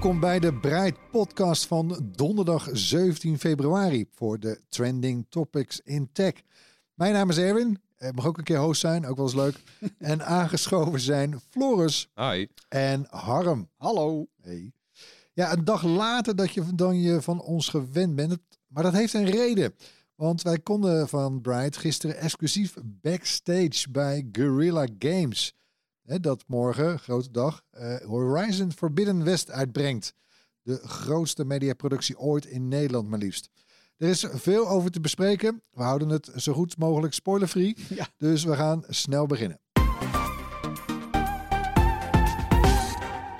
Welkom bij de Breit podcast van donderdag 17 februari voor de Trending Topics in Tech. Mijn naam is Erwin, ik mag ook een keer host zijn, ook wel eens leuk. en aangeschoven zijn Floris Hi. en Harm. Hallo. Hey. Ja, een dag later dat je, dan je van ons gewend bent, maar dat heeft een reden. Want wij konden van Bright gisteren exclusief backstage bij Guerrilla Games. Hè, dat morgen, grote dag, eh, Horizon Forbidden West uitbrengt. De grootste mediaproductie ooit in Nederland maar liefst. Er is veel over te bespreken. We houden het zo goed mogelijk spoilerfree. Ja. Dus we gaan snel beginnen.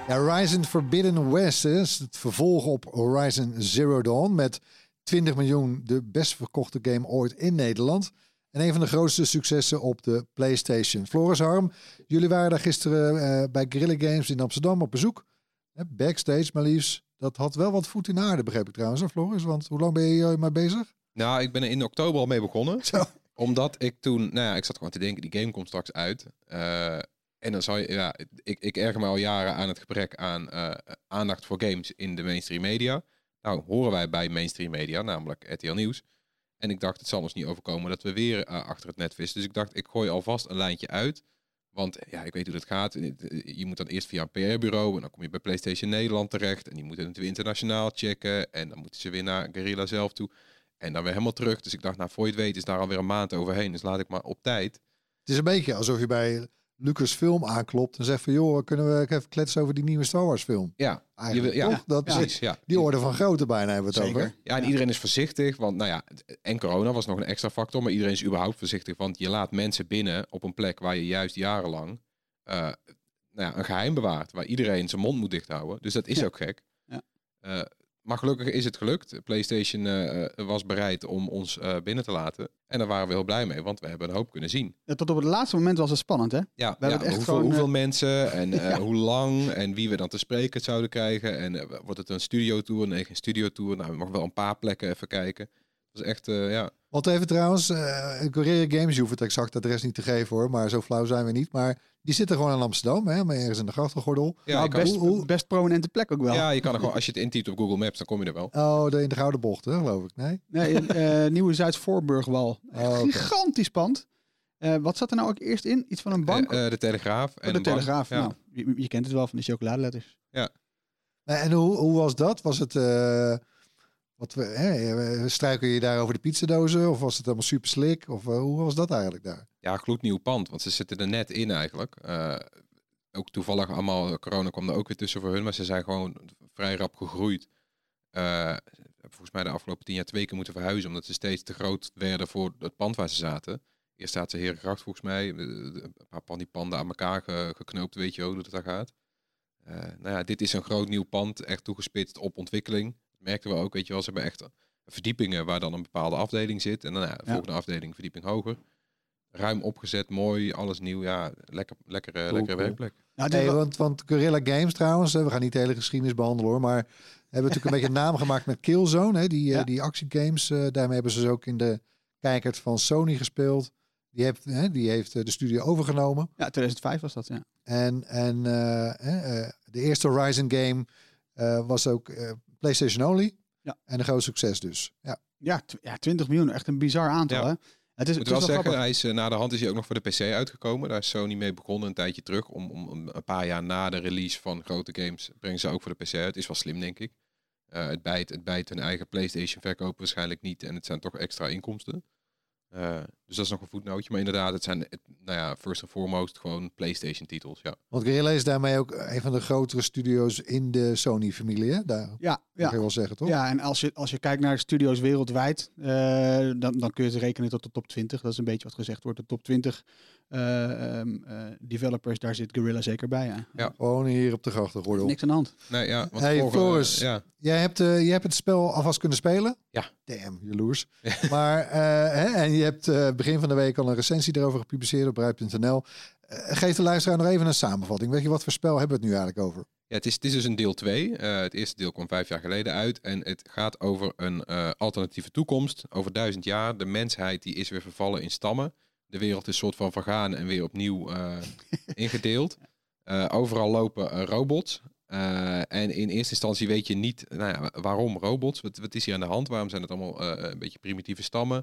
Ja, Horizon Forbidden West is het vervolg op Horizon Zero Dawn met 20 miljoen de best verkochte game ooit in Nederland. En een van de grootste successen op de PlayStation. Floris Harm, jullie waren daar gisteren eh, bij Guerrilla Games in Amsterdam op bezoek. Backstage maar liefst. Dat had wel wat voet in de aarde, begreep ik trouwens, hè, Floris? Want hoe lang ben je hier maar bezig? Nou, ik ben er in oktober al mee begonnen. Zo. Omdat ik toen, nou ja, ik zat gewoon te denken, die game komt straks uit. Eh, en dan zou je, ja, ik, ik erger me al jaren aan het gebrek aan eh, aandacht voor games in de mainstream media. Nou, horen wij bij mainstream media, namelijk RTL Nieuws. En ik dacht, het zal ons niet overkomen dat we weer eh, achter het net vissen. Dus ik dacht, ik gooi alvast een lijntje uit. Want ja, ik weet hoe dat gaat. Je moet dan eerst via een PR-bureau en dan kom je bij PlayStation Nederland terecht. En die moeten het weer internationaal checken. En dan moeten ze weer naar Guerrilla zelf toe. En dan weer helemaal terug. Dus ik dacht, nou, voor je weet is daar alweer een maand overheen. Dus laat ik maar op tijd. Het is een beetje alsof je bij Lucasfilm aanklopt en zegt van... joh, kunnen we even kletsen over die nieuwe Star Wars film? Ja, Eigenlijk, je wil- ja, toch? Dat, precies. Ja. Die orde van grootte bijna hebben we het over. Ja, en iedereen is voorzichtig. Want nou ja, en corona was nog een extra factor. Maar iedereen is überhaupt voorzichtig. Want je laat mensen binnen op een plek waar je juist jarenlang eh, nou ja, een geheim bewaart. Waar iedereen zijn mond moet dicht houden. Dus dat is Ja. ook gek. Ja. Eh, maar gelukkig is het gelukt. PlayStation eh, was bereid om ons eh, binnen te laten. En daar waren we heel blij mee. Want we hebben een hoop kunnen zien. Ja, tot op het laatste moment was het spannend, hè? Ja, hebben ja, het echt hoeveel, gewoon, hoeveel eh, mensen en eh, hoe lang en wie we dan te spreken zouden krijgen. En wordt het een studiotour? Nee, geen studiotour. Nou, we mogen wel een paar plekken even kijken. Dat is echt, eh, ja. Want even trouwens, eh Guerrilla Games, je hoeft het exact adres niet te geven hoor, maar zo flauw zijn we niet. Maar die zitten gewoon in Amsterdam, hè, maar ergens in de grachtengordel. Ja, nou, best, hoe- hoe- best prominente plek ook wel. ja, je kan er gewoon, als je het intypt op Google Maps, dan kom je er wel. Oh, de, in de Gouden Bocht, hè, geloof ik. Nee? Nee, eh, Nieuwe Zuid-Voorburgwal. Oh, oké. Gigantisch pand. Eh, wat zat er nou ook eerst in? Iets van een bank? Eh, de Telegraaf. Oh, En de een bank. Telegraaf. Ja. Nou, je, je kent het wel van de chocoladeletters. Eh, En hoe, hoe was dat? Was het, eh, wat we, hè, struiken je daar over de pizzadozen? Of was het helemaal super slik? Of eh, hoe was dat eigenlijk daar? ja, gloednieuw pand, want ze zitten er net in eigenlijk. Eh, ook toevallig allemaal, corona kwam er ook weer tussen voor hun, maar ze zijn gewoon vrij rap gegroeid. Eh, volgens mij de afgelopen tien jaar twee keer moeten verhuizen, omdat ze steeds te groot werden voor het pand waar ze zaten. Eerst staat ze Herengracht volgens mij, eh, een paar van die panden aan elkaar ge- geknoopt, weet je hoe dat daar gaat. Eh, nou ja, dit is een groot nieuw pand, echt toegespitst op ontwikkeling. Merkten we ook, weet je wel, ze hebben echt verdiepingen waar dan een bepaalde afdeling zit. En dan ja, de Ja. volgende afdeling verdieping hoger. Ruim opgezet, mooi, alles nieuw. Ja, lekker, lekkere, Cool, lekkere cool. werkplek. Nou, Nee, wel- want, want Guerrilla Games trouwens, hè, we gaan niet de hele geschiedenis behandelen hoor, maar hebben natuurlijk een beetje een naam gemaakt met Killzone, hè, die, eh, Ja. die actiegames. eh, daarmee hebben ze dus ook in de kijkers van Sony gespeeld. Die heeft, hè, die heeft eh, de studio overgenomen. ja, 2005 was dat, ja. En, en eh, hè, eh, de eerste Horizon game eh, was ook eh, PlayStation only. Ja. En een groot succes dus. Ja. Ja, ja, 20 miljoen. Echt een bizar aantal, Ja. hè? Het is, moet het wel is zeggen, grappig. hij is, eh, na de hand is hij ook nog voor de PC uitgekomen. Daar is Sony mee begonnen een tijdje terug. Om, om om een paar jaar na de release van grote games brengen ze ook voor de PC uit. Is wel slim, denk ik. Eh, het, bijt, het bijt hun eigen PlayStation verkoop waarschijnlijk niet. En het zijn toch extra inkomsten. Eh, dus dat is nog een voetnootje. Maar inderdaad, het zijn, het, nou ja, first and foremost gewoon PlayStation titels. Ja. Want Guerrilla is daarmee ook een van de grotere studio's in de Sony-familie. hè? Daar Ja, kan ja. je wel zeggen, toch? Ja, en als je, als je kijkt naar studio's wereldwijd, eh, dan, dan kun je het rekenen tot de top 20. Dat is een beetje wat gezegd wordt. De top 20 eh, ehm, eh, developers, daar zit Guerrilla zeker bij. Ja. Gewoon hier op de grachtengordel. Niks aan de hand. Nee, ja, want Hey, vorige- Floris. ja, Jij hebt, eh, jij hebt het spel alvast kunnen spelen? Ja. Damn, jaloers. maar, eh, hè, en je hebt eh, begin van de week al een recensie erover gepubliceerd op Bruid.nl. Eh, geef de luisteraar nog even een samenvatting. Weet je, wat voor spel hebben we het nu eigenlijk over? Ja, het is, het is dus een deel 2. het eerste deel kwam vijf jaar geleden uit. En het gaat over een alternatieve toekomst. Over duizend jaar. De mensheid die is weer vervallen in stammen. De wereld is soort van vergaan en weer opnieuw ingedeeld. Overal lopen robots. Eh, en in eerste instantie weet je niet nou ja, waarom robots. Wat, wat is hier aan de hand? Waarom zijn het allemaal eh, een beetje primitieve stammen?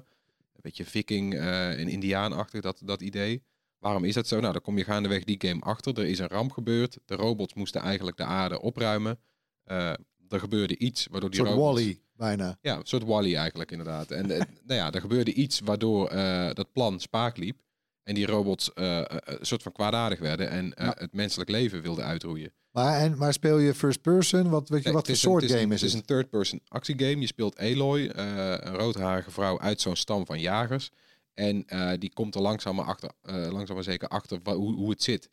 Een beetje viking eh, en indiaanachtig, dat, dat idee. Waarom is dat zo? Nou, dan kom je gaandeweg die game achter. Er is een ramp gebeurd. De robots moesten eigenlijk de aarde opruimen. Eh, er gebeurde iets waardoor Een die soort robots... Wally, bijna. Ja, een soort Wally eigenlijk inderdaad. En eh, nou ja, er gebeurde iets waardoor eh, dat plan spaak liep. En die robots eh, eh, een soort van kwaadaardig werden en eh, Ja. het menselijk leven wilden uitroeien. Maar, en, maar speel je first person? Wat, weet je, Nee, wat voor is een- soort is game is Het is het? een third-person actiegame. Je speelt Aloy, eh, een roodharige vrouw uit zo'n stam van jagers. En eh, die komt er langzaam maar, achter, eh, langzaam maar zeker achter hoe, hoe het zit.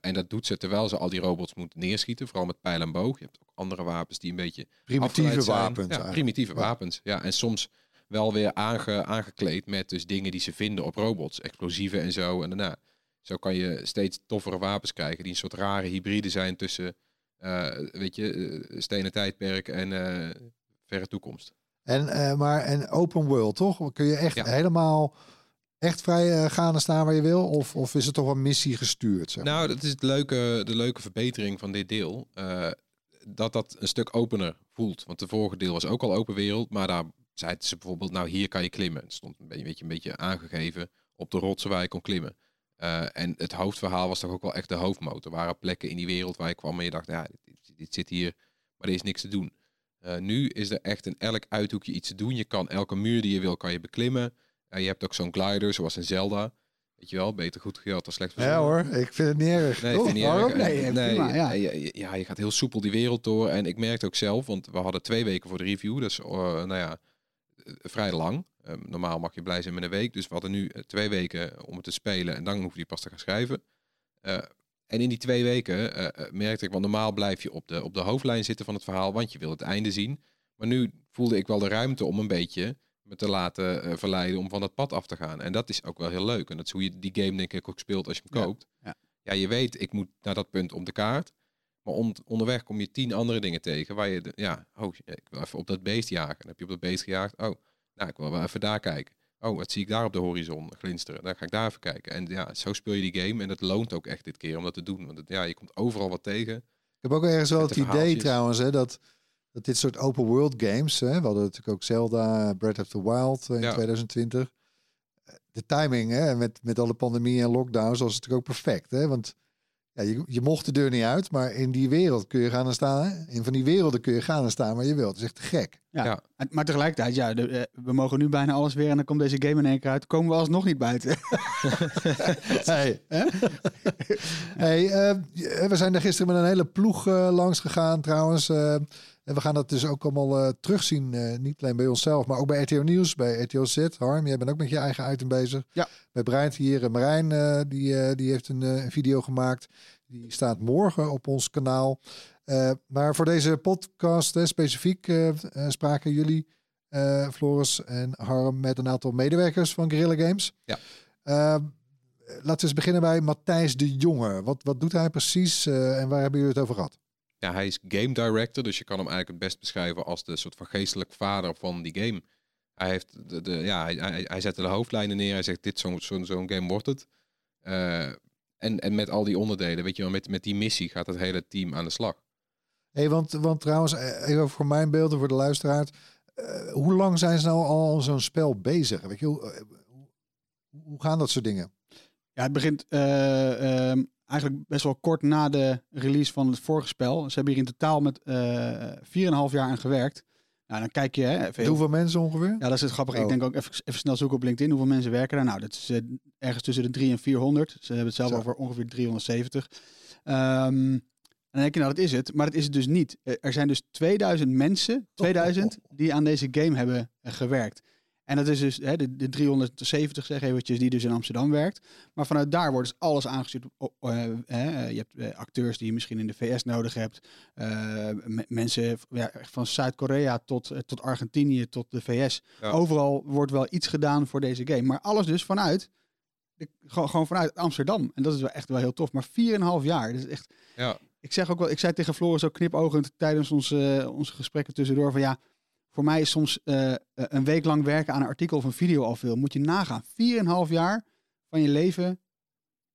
En dat doet ze terwijl ze al die robots moet neerschieten. Vooral met pijl en boog. Je hebt ook andere wapens die een beetje Primitieve wapens. Ja, eigenlijk. primitieve Ja. wapens. Ja, en soms wel weer aange, aangekleed met dus dingen die ze vinden op robots. Explosieven en zo. En daarna. Zo kan je steeds toffere wapens krijgen die een soort rare hybride zijn tussen, eh, weet je, eh, stenen tijdperk en eh, verre toekomst. En, maar en open world, toch? Kun je echt Ja. helemaal echt vrij gaan en staan waar je wil? Of, of is het toch een missie gestuurd? Zeg maar? Nou, dat is het leuke, de leuke verbetering van dit deel. dat dat een stuk opener voelt. Want de vorige deel was ook al open wereld, maar daar zeiden ze bijvoorbeeld, nou hier kan je klimmen. Het stond een beetje, een beetje aangegeven op de rotsen waar je kon klimmen. Eh, en het hoofdverhaal was toch ook wel echt de hoofdmotor. Er waren plekken in die wereld waar je kwam en je dacht, ja, dit, dit zit hier, maar er is niks te doen. Eh, nu is er echt in elk uithoekje iets te doen. Je kan elke muur die je wil, kan je beklimmen. Eh, je hebt ook zo'n glider, zoals in Zelda. Weet je wel, beter goed geld dan slecht ja hoor, ik vind het niet erg. Nee, toch? niet Waarom? erg. Nee, prima, ja. ja, je gaat heel soepel die wereld door. En ik merkte ook zelf, want we hadden twee weken voor de review. Dus nou ja, vrij lang. Eh, normaal mag je blij zijn met een week. Dus we hadden nu eh, twee weken om het te spelen. En dan hoef je pas te gaan schrijven. Eh, en in die twee weken eh, eh, merkte ik, want normaal blijf je op de, op de hoofdlijn zitten van het verhaal. Want je wil het einde zien. Maar nu voelde ik wel de ruimte om een beetje me te laten eh, verleiden om van dat pad af te gaan. En dat is ook wel heel leuk. En dat is hoe je die game denk ik ook speelt als je hem Ja, koopt. ja. ja, je weet, ik moet naar dat punt op de kaart. Maar on- onderweg kom je tien andere dingen tegen waar je, de, ja, oh, ik wil even op dat beest jagen. Dan heb je op dat beest gejaagd. Oh, nou, ik wil wel even daar kijken. Oh, wat zie ik daar op de horizon glinsteren? Dan ga ik daar even kijken. En ja, zo speel je die game. En dat loont ook echt dit keer om dat te doen. Want het, ja, je komt overal wat tegen. Ik heb ook ergens wel het de idee trouwens hè, dat, dat dit soort open world games, hè, we hadden natuurlijk ook Zelda, Breath of the Wild eh, in Ja. 2020. Eh, De timing hè, met, met alle pandemie en lockdowns was natuurlijk ook perfect. Hè? Want ja, je, je mocht de deur niet uit, maar in die wereld kun je gaan en staan. Hè? In van die werelden kun je gaan en staan waar je wilt. Dat is echt te gek. Ja. Maar tegelijkertijd, ja, de- eh, we mogen nu bijna alles weer en dan komt deze game in één keer uit. Komen we alsnog niet buiten. Hey. hey, eh, we zijn er gisteren met een hele ploeg eh, langs gegaan trouwens. Eh, en we gaan dat dus ook allemaal eh, terugzien. eh, niet alleen bij onszelf, maar ook bij RTO Nieuws, bij RTO Z. Harm, jij bent ook met je eigen item bezig. Ja. Bij Brein hier, eh, Marijn, die, die heeft een, video gemaakt. Die staat morgen op ons kanaal. Maar voor deze podcast specifiek spraken jullie, eh, Floris en Harm, met een aantal medewerkers van Guerrilla Games. Ja. Eh, laten we eens beginnen bij Matthijs de Jonge. Wat, wat doet hij precies en waar hebben jullie het over gehad? Ja, hij is game director, dus je kan hem eigenlijk het best beschrijven als de soort van geestelijk vader van die game. Hij, heeft de, de, ja, hij, hij, hij zette de hoofdlijnen neer. Hij zegt, dit zo'n zo'n zo'n game wordt het. Eh, en, en met al die onderdelen, weet je wel, met, met die missie gaat het hele team aan de slag. Hey, want, want trouwens, eh, even voor mijn beeld en voor de luisteraar. eh, hoe lang zijn ze nou al zo'n spel bezig? Weet je, hoe- hoe gaan dat soort dingen? Ja, het begint eh, ehm, eigenlijk best wel kort na de release van het vorige spel. Ze hebben hier in totaal met eh 4,5 jaar aan gewerkt. Nou, dan kijk je... Hè, even Hoeveel mensen ongeveer? Ja, dat is het grappige. Oh. Ik denk ook even, even snel zoeken op LinkedIn. Hoeveel mensen werken daar? Nou, dat is eh, ergens tussen de 3 en 400. Ze hebben het zelf Zo. over ongeveer 370. Ehm, en dan denk je, nou, dat is het. Maar dat is het dus niet. Er zijn dus 2000 mensen, 2000, die aan deze game hebben gewerkt. En dat is dus hè, de, de 370, zeg eventjes, die dus in Amsterdam werkt. Maar vanuit daar wordt dus alles aangestuurd. eh, hè, je hebt eh, acteurs die je misschien in de VS nodig hebt. Eh, me- mensen ja, van Zuid-Korea tot, eh, tot Argentinië tot de VS. Ja. Overal wordt wel iets gedaan voor deze game. Maar alles dus vanuit, de, gewoon, gewoon vanuit Amsterdam. En dat is wel echt wel heel tof. Maar 4,5 jaar, dat is echt... Ja. Ik zeg ook wel, ik zei tegen Floris ook knipogend tijdens onze, onze gesprekken tussendoor van ja, voor mij is soms eh, een week lang werken aan een artikel of een video al veel. Moet je nagaan. 4,5 jaar van je leven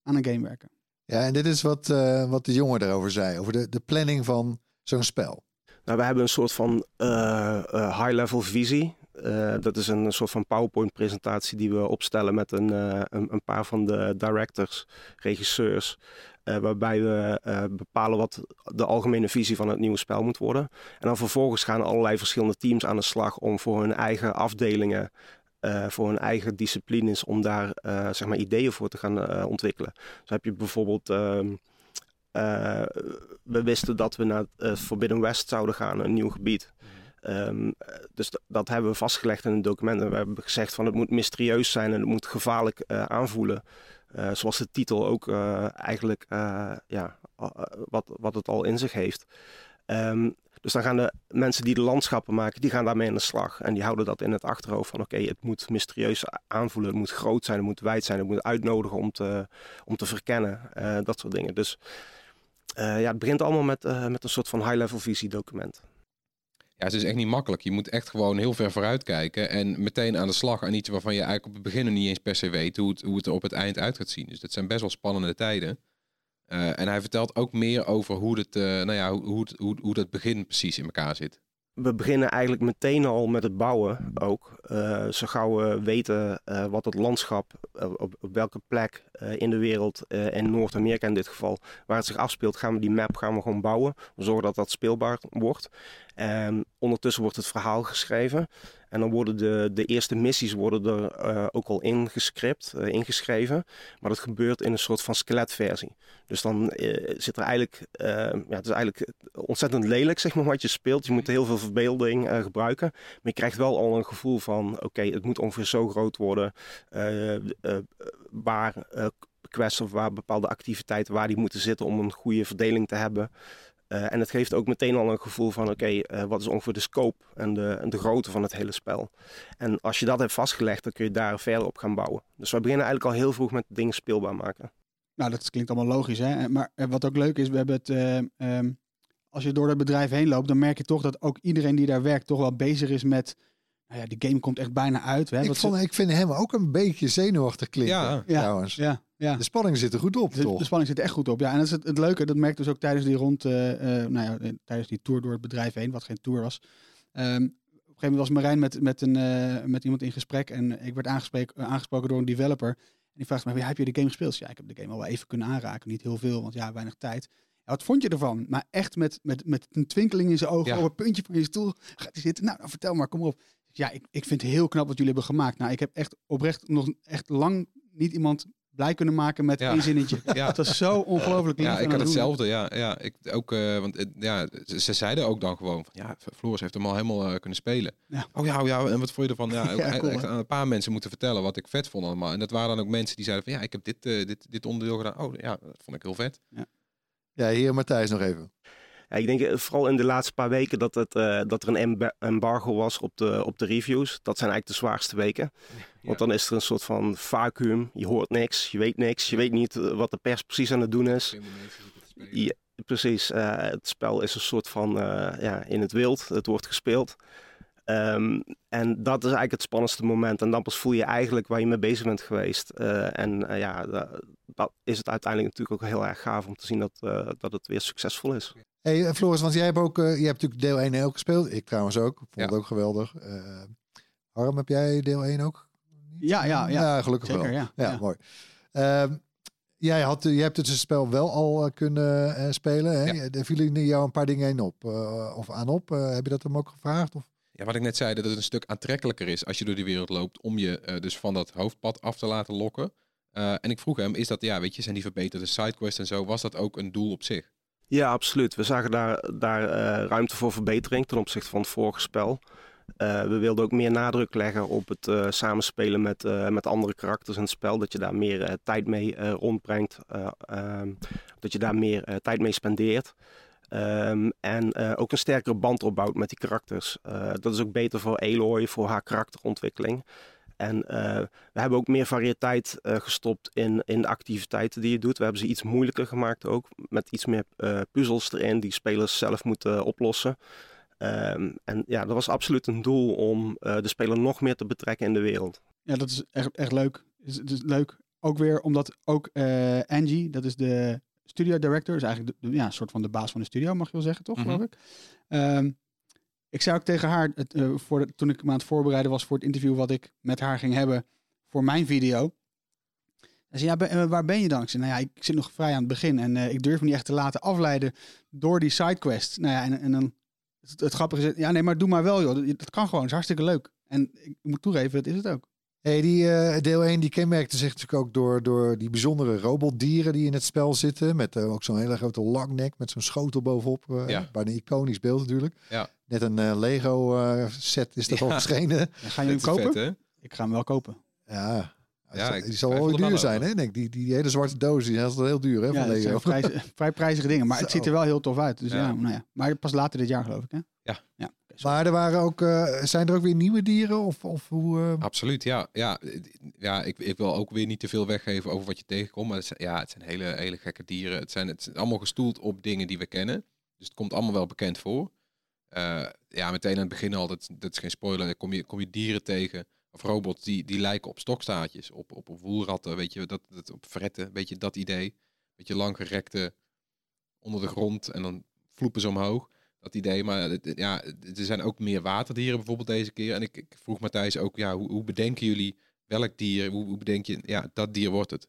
aan een game werken. Ja, en dit is wat, eh, wat de jongen daarover zei. Over de, de planning van zo'n spel. Nou, we hebben een soort van eh, eh, high-level visie. Eh, dat is een soort van PowerPoint-presentatie die we opstellen met een, eh, een, paar van de directors, regisseurs. eh, waarbij we bepalen wat de algemene visie van het nieuwe spel moet worden. En dan vervolgens gaan allerlei verschillende teams aan de slag om voor hun eigen afdelingen, voor hun eigen disciplines, om daar zeg maar ideeën voor te gaan ontwikkelen. Dus heb je bijvoorbeeld. ehm, eh, we wisten dat we naar Forbidden West zouden gaan, een nieuw gebied. Ehm, dus dat hebben we vastgelegd in een document. En we hebben gezegd van het moet mysterieus zijn en het moet gevaarlijk eh, aanvoelen. Eh, zoals de titel ook eh, eigenlijk ja, wat, wat het al in zich heeft. Ehm, dus dan gaan de mensen die de landschappen maken, die gaan daarmee aan de slag. En die houden dat in het achterhoofd van oké, het moet mysterieus aanvoelen. Het moet groot zijn, het moet wijd zijn, het moet uitnodigen om te, om te verkennen. dat soort dingen. Dus ja, het begint allemaal met, met een soort van high-level visiedocument. Ja, het is echt niet makkelijk. Je moet echt gewoon heel ver vooruit kijken en meteen aan de slag aan iets waarvan je eigenlijk op het begin niet eens per se weet hoe het, hoe het er op het eind uit gaat zien. Dus dat zijn best wel spannende tijden. Eh, en hij vertelt ook meer over hoe, het, eh, nou ja, hoe, hoe, hoe, dat begin precies in elkaar zit. we beginnen eigenlijk meteen al met het bouwen ook. Eh, zo gauw we weten wat het landschap, op, op welke plek in de wereld, in Noord-Amerika in dit geval, waar het zich afspeelt, gaan we die map gaan we gewoon bouwen. We zorgen dat dat speelbaar wordt. En ondertussen wordt het verhaal geschreven. En dan worden de, de eerste missies worden er eh, ook al ingescript, eh, ingeschreven. Maar dat gebeurt in een soort van skeletversie. Dus dan eh, zit er eigenlijk, ja, het is eigenlijk ontzettend lelijk zeg maar wat je speelt. Je moet heel veel verbeelding gebruiken. Maar je krijgt wel al een gevoel van, oké, het moet ongeveer zo groot worden. waar quests of waar bepaalde activiteiten, waar die moeten zitten om een goede verdeling te hebben. Eh, en het geeft ook meteen al een gevoel van, oké, eh, wat is ongeveer de scope en de, en de grootte van het hele spel. En als je dat hebt vastgelegd, dan kun je daar verder op gaan bouwen. Dus we beginnen eigenlijk al heel vroeg met dingen speelbaar maken. Nou, dat klinkt allemaal logisch, hè? Maar wat ook leuk is, we hebben het. eh, ehm, als je door dat bedrijf heen loopt, dan merk je toch dat ook iedereen die daar werkt toch wel bezig is met. Nou ja, die game komt echt bijna uit. Hè? Ik, Wat ze- vond, ik vind hem ook een beetje zenuwachtig klinken. Ja. Ja. trouwens. ja, ja. De spanning zit er goed op, De, toch? de spanning zit er echt goed op. Ja, en dat is het, het leuke. Dat merkte dus ook tijdens die rond, eh, eh, nou ja, eh, tijdens die tour door het bedrijf heen, wat geen tour was. Ehm, op een gegeven moment was Marijn met, met, een, met iemand in gesprek en ik werd aangesproken, aangesproken door een developer. En die vraagt me, ja, heb je de game gespeeld? Ja, ik heb de game al wel even kunnen aanraken. Niet heel veel, want ja, weinig tijd. Ja, wat vond je ervan? Maar echt met, met, met een twinkeling in zijn ogen, Ja. op een puntje van je stoel gaat hij zitten. Nou, dan vertel maar, kom op. Ja, ik, ik vind het heel knap wat jullie hebben gemaakt. Nou, ik heb echt oprecht nog echt lang niet iemand blij kunnen maken met Ja. één zinnetje. Ja. Het was zo ongelooflijk lief Ja, ik had hetzelfde. Ja, ja ik ook. eh, want eh, ja, ze, ze zeiden ook dan gewoon van ja, Floris heeft hem al helemaal eh, kunnen spelen. Ja. Oh ja, oh ja, en wat vond je ervan? Ja, ook Ja, echt- cool, echt hè? aan een paar mensen moeten vertellen wat ik vet vond allemaal. En dat waren dan ook mensen die zeiden van ja, ik heb dit, eh, dit, dit onderdeel gedaan. Oh ja, dat vond ik heel vet. Ja, hier Matthijs nog even. Ja, ik denk eh, vooral in de laatste paar weken dat, het, eh, dat er een emba- embargo was op de, op de reviews. Dat zijn eigenlijk de zwaarste weken. Want dan is er een soort van vacuüm. Je hoort niks, je weet niks. Je weet niet eh, wat de pers precies aan het doen is. Ja, precies. het spel is een soort van ja, in het wild. Het wordt gespeeld. Ehm, en dat is eigenlijk het spannendste moment. En dan pas voel je eigenlijk waar je mee bezig bent geweest. Eh, en eh, ja, da- dat is het uiteindelijk natuurlijk ook heel erg gaaf om te zien dat, eh, dat het weer succesvol is. Hey Floris, want jij hebt ook, je hebt natuurlijk deel 1 ook gespeeld. Ik trouwens ook. Vond het Ja. ook geweldig. Eh Harm, heb jij deel 1 ook? Ja, ja, ja. gelukkig Zeker, wel. ja. Ja, Ja. mooi. Ehm, jij, had, jij hebt dus het spel wel al kunnen spelen. Hè? Ja. Er vielen jou een paar dingen in op, of aan op. Heb je dat hem ook gevraagd? Of? Ja, wat ik net zei, dat het een stuk aantrekkelijker is als je door die wereld loopt om je eh, dus van dat hoofdpad af te laten lokken. Eh, en ik vroeg hem, is dat, ja, weet je, zijn die verbeterde sidequests en zo, was dat ook een doel op zich? Ja, absoluut. We zagen daar, daar eh, ruimte voor verbetering ten opzichte van het vorige spel. We wilden ook meer nadruk leggen op het samenspelen met, met andere karakters in het spel. Dat je daar meer tijd mee rondbrengt. eh, ehm, dat je daar meer tijd mee spendeert. Ehm, en eh, ook een sterkere band opbouwt met die karakters. Eh, dat is ook beter voor Aloy, voor haar karakterontwikkeling. En eh, we hebben ook meer variëteit gestopt in, in de activiteiten die je doet. We hebben ze iets moeilijker gemaakt ook. Met iets meer puzzels erin die spelers zelf moeten oplossen. Ehm, en ja, dat was absoluut een doel om de speler nog meer te betrekken in de wereld. Ja, dat is echt, echt leuk. Is, is leuk. Ook weer omdat ook Angie, dat is de studio director, is eigenlijk de, ja, een soort van de baas van de studio, mag je wel zeggen, toch? Mhm. Geloof ik. Ehm, ik zei ook tegen haar, het, eh, voor de, toen ik me aan het voorbereiden was voor het interview wat ik met haar ging hebben voor mijn video. Ze zei, ja, ben- eh, waar ben je dan? Ik zei, nou ja, ik zit nog vrij aan het begin en eh, ik durf me niet echt te laten afleiden door die sidequest. Nou ja, en, en dan, het, het grappige is, ja nee, maar doe maar wel joh, dat, dat kan gewoon, het is hartstikke leuk. En ik moet toegeven, dat is het ook. Hey, die eh, deel 1 die kenmerkte zich natuurlijk ook door, door die bijzondere robotdieren die in het spel zitten. Met eh, ook zo'n hele grote langnek met zo'n schotel bovenop. eh Ja. Bijna een iconisch beeld natuurlijk. Ja. Net een eh, Lego eh, set is dat Ja. al verschenen. Ja, ga je hem kopen? vet? Ik ga hem wel kopen. Ja, Ja, die zal wel er duur zijn. Hè? Ik Denk, die, die, die hele zwarte doos die is wel heel duur hè, Ja, van dat Lego. zijn vrij, vrij prijzige dingen. Maar het ziet er wel heel tof uit. Dus ja. Ja. nou ja. Maar pas later dit jaar geloof ik, hè? Ja. ja. Maar er waren ook, eh, zijn er ook weer nieuwe dieren? Of, of hoe, eh, Absoluut, ja. Ja, ja ik, ik wil ook weer niet te veel weggeven over wat je tegenkomt. Maar het zijn, ja, het zijn hele, hele gekke dieren. Het zijn, het zijn allemaal gestoeld op dingen die we kennen. Dus het komt allemaal wel bekend voor. Eh, ja, meteen aan het begin al, dat, dat is geen spoiler, kom je, kom je dieren tegen, of robots, die, die lijken op stokstaartjes, op, op, op woelratten, weet je, dat, dat, op fretten, weet je, dat idee. Beetje langgerekte onder de grond en dan vloepen ze omhoog. Dat idee, maar ja, er zijn ook meer waterdieren bijvoorbeeld deze keer. En ik, ik vroeg Matthijs ook, ja, hoe, hoe bedenken jullie welk dier, hoe, hoe bedenk je, ja, dat dier wordt het.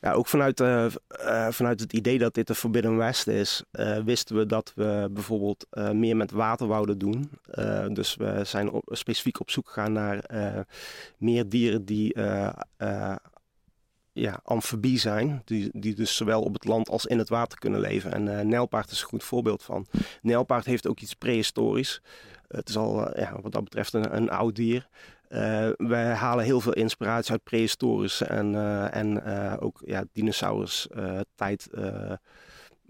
Ja, ook vanuit, eh, eh, vanuit het idee dat dit de Forbidden West is, eh, wisten we dat we bijvoorbeeld meer met water wouden doen. Dus we zijn op- specifiek op zoek gegaan naar meer dieren die ja, amfibie zijn. Die, die dus zowel op het land als in het water kunnen leven. En eh nijlpaard is een goed voorbeeld van. Nijlpaard heeft ook iets prehistorisch. het is al eh, ja, wat dat betreft een, een oud dier. Eh, wij halen heel veel inspiratie uit prehistorische en, en ook ja, dinosaurus tijd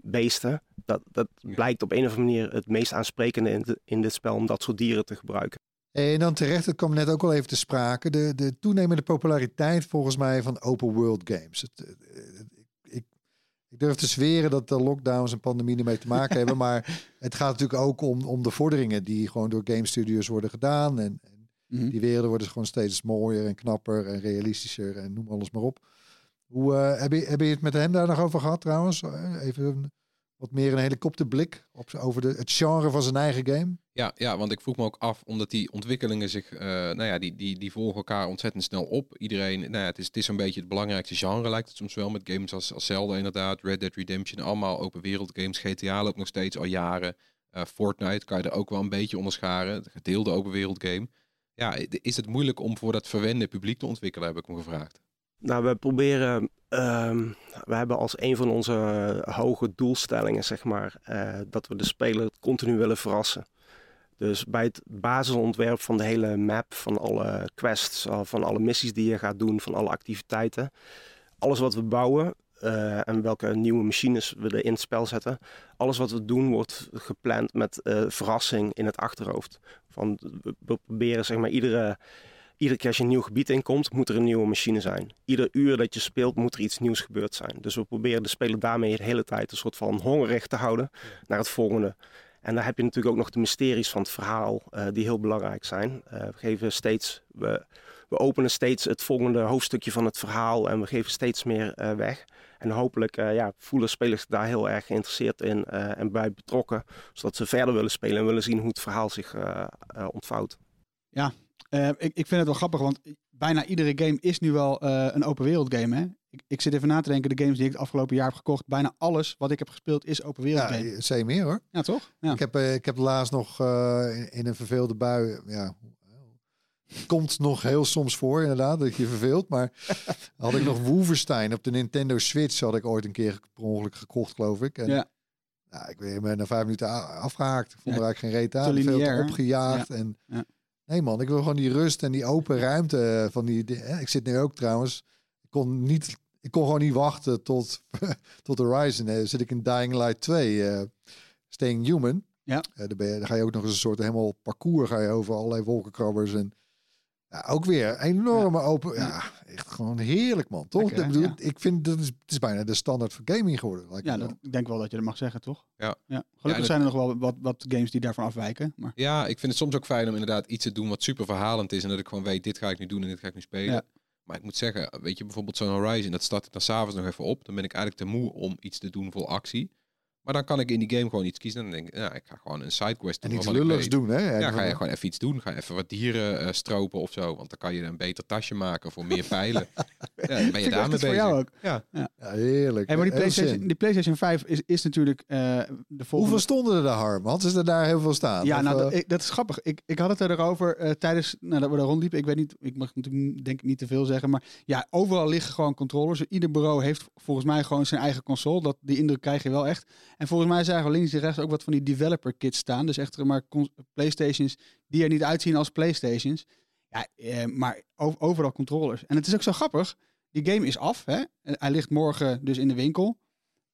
beesten. Dat, dat blijkt op een of andere manier het meest aansprekende in, de- in dit spel om dat soort dieren te gebruiken. En dan terecht, het kwam net ook al even te sprake, de, de toenemende populariteit volgens mij van open world games. Het, eh, ik, ik, ik durf te zweren dat de lockdowns en pandemie ermee te maken hebben, maar het gaat natuurlijk ook om, om de vorderingen die gewoon door game studios worden gedaan. En, en Mhm. die werelden worden gewoon steeds mooier en knapper en realistischer en noem alles maar op. Hoe, eh, heb, je, heb je het met hem daar nog over gehad trouwens? Eh, Even een- wat meer een helikopterblik op, over de, het genre van zijn eigen game. Ja, ja, want ik vroeg me ook af, omdat die ontwikkelingen zich, eh, nou ja, die, die, die volgen elkaar ontzettend snel op. Iedereen, nou ja, het is, het is een beetje het belangrijkste genre, lijkt het soms wel, met games als, als Zelda inderdaad, Red Dead Redemption, allemaal open wereld games. GTA loopt nog steeds al jaren. Eh, Fortnite kan je er ook wel een beetje onderscharen, een gedeelde open wereld game. Ja, is het moeilijk om voor dat verwende publiek te ontwikkelen, heb ik me gevraagd. Nou, we proberen. ehm, we hebben als een van onze hoge doelstellingen, zeg maar, eh, dat we de speler continu willen verrassen. Dus bij het basisontwerp van de hele map, van alle quests, eh, van alle missies die je gaat doen, van alle activiteiten, alles wat we bouwen eh, en welke nieuwe machines we er in het spel zetten, alles wat we doen wordt gepland met verrassing in het achterhoofd. Van, we proberen zeg maar iedere Iedere keer als je een nieuw gebied inkomt, moet er een nieuwe machine zijn. Ieder uur dat je speelt, moet er iets nieuws gebeurd zijn. Dus we proberen de speler daarmee de hele tijd een soort van hongerig te houden naar het volgende. En dan heb je natuurlijk ook nog de mysteries van het verhaal, eh, die heel belangrijk zijn. Eh, we geven steeds, we, we openen steeds het volgende hoofdstukje van het verhaal en we geven steeds meer eh, weg. En hopelijk ja, voelen spelers daar heel erg geïnteresseerd in en bij betrokken, zodat ze verder willen spelen en willen zien hoe het verhaal zich eh, eh, Eh, ik, ik vind het wel grappig, want bijna iedere game is nu wel eh, een open wereld game. Hè? Ik, ik zit even na te denken, de games die ik het afgelopen jaar heb gekocht, bijna alles wat ik heb gespeeld is open wereld Ja, game. zei meer hoor. Ja, toch? Ja. Ik heb, eh, ik heb laatst nog in, in een verveelde bui. Ja, komt nog heel soms voor, inderdaad, dat je verveelt. Maar had ik nog Wolfenstein op de Nintendo Switch. Had ik ooit een keer per ongeluk gekocht, geloof ik. En, Ja. ja, ik ben na vijf minuten afgehaakt. Ik vond Ja, er eigenlijk geen reet aan. Veel te opgejaagd. En, Ja. Nee man, ik wil gewoon die rust en die open ruimte van die. Ik zit nu ook trouwens. Ik kon niet. Ik kon gewoon niet wachten tot, tot Horizon. Eh, zit ik in Dying Light 2, eh Staying Human. Ja. Eh, dan, ben je, dan ga je ook nog eens een soort helemaal parcours ga je over allerlei wolkenkrabbers en ja, ook weer enorme open. Ja, echt gewoon heerlijk man, toch? Lekker, ik, bedoel, ja. ik vind dat is, het is bijna de standaard voor gaming geworden. lijkt me Ja, dat, ik denk wel dat je dat mag zeggen, toch? Ja. Gelukkig dat- zijn er nog wel wat, wat games die daarvan afwijken. Maar Ja, ik vind het soms ook fijn om inderdaad iets te doen wat super verhalend is. En dat ik gewoon weet, dit ga ik nu doen en dit ga ik nu spelen. Ja. Maar ik moet zeggen, weet je, bijvoorbeeld zo'n Horizon, dat start ik dan s'avonds nog even op. Dan ben ik eigenlijk te moe om iets te doen vol actie. Maar dan kan ik in die game gewoon iets kiezen. En dan denk ik, ja, ik ga gewoon een sidequest en doen. iets waarvan ik lulligs doen, hè? Ja, ga je gewoon even iets doen. Ga even wat dieren eh, stropen of zo. Want dan kan je een beter tasje maken voor meer pijlen. ja, dan ben je daarmee echt voor bezig. jou ook. Ja. Ja, heerlijk. Hey, maar die PlayStation, die PlayStation 5 is, is natuurlijk eh, de volgende... Hoeveel stonden er daar, Harm? Hadden ze er daar heel veel staan? Ja, Of, nou, dat, eh, ik, dat is grappig. Ik, ik had het erover eh tijdens nou, dat we daar rondliepen. Ik weet niet, ik mag natuurlijk denk ik niet te veel zeggen. Maar ja, overal liggen gewoon controllers. Ieder bureau heeft volgens mij gewoon zijn eigen console. Dat, die indruk krijg je wel echt. En volgens mij zagen we links en rechts ook wat van die developer kits staan. Dus echt maar Playstations die er niet uitzien als Playstations. Ja, eh, maar overal controllers. En het is ook zo grappig. Die game is af. Hè? Hij ligt morgen dus in de winkel.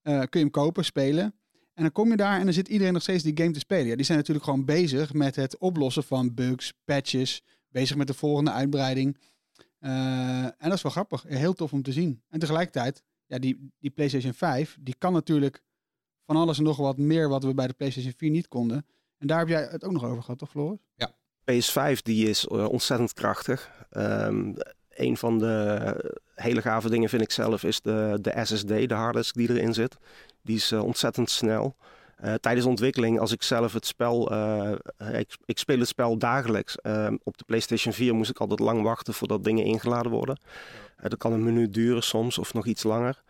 Eh, kun je hem kopen, spelen. En dan kom je daar en dan zit iedereen nog steeds die game te spelen. Ja, die zijn natuurlijk gewoon bezig met het oplossen van bugs, patches. Bezig met de volgende uitbreiding. Eh, en dat is wel grappig. Heel tof om te zien. En tegelijkertijd, ja, die, die PlayStation 5, die kan natuurlijk van alles en nog wat meer wat we bij de PlayStation 4 niet konden. En daar heb jij het ook nog over gehad, toch Floris? PS5 die is eh, ontzettend krachtig. Ehm, een van de hele gave dingen vind ik zelf is de, de SSD, de harddisk die erin zit. Die is eh, ontzettend snel. Eh, tijdens de ontwikkeling, als ik zelf het spel, eh, ik, ik speel het spel dagelijks. Ehm, op de PlayStation 4 moest ik altijd lang wachten voordat dingen ingeladen worden. Dat kan een minuut duren soms of nog iets langer.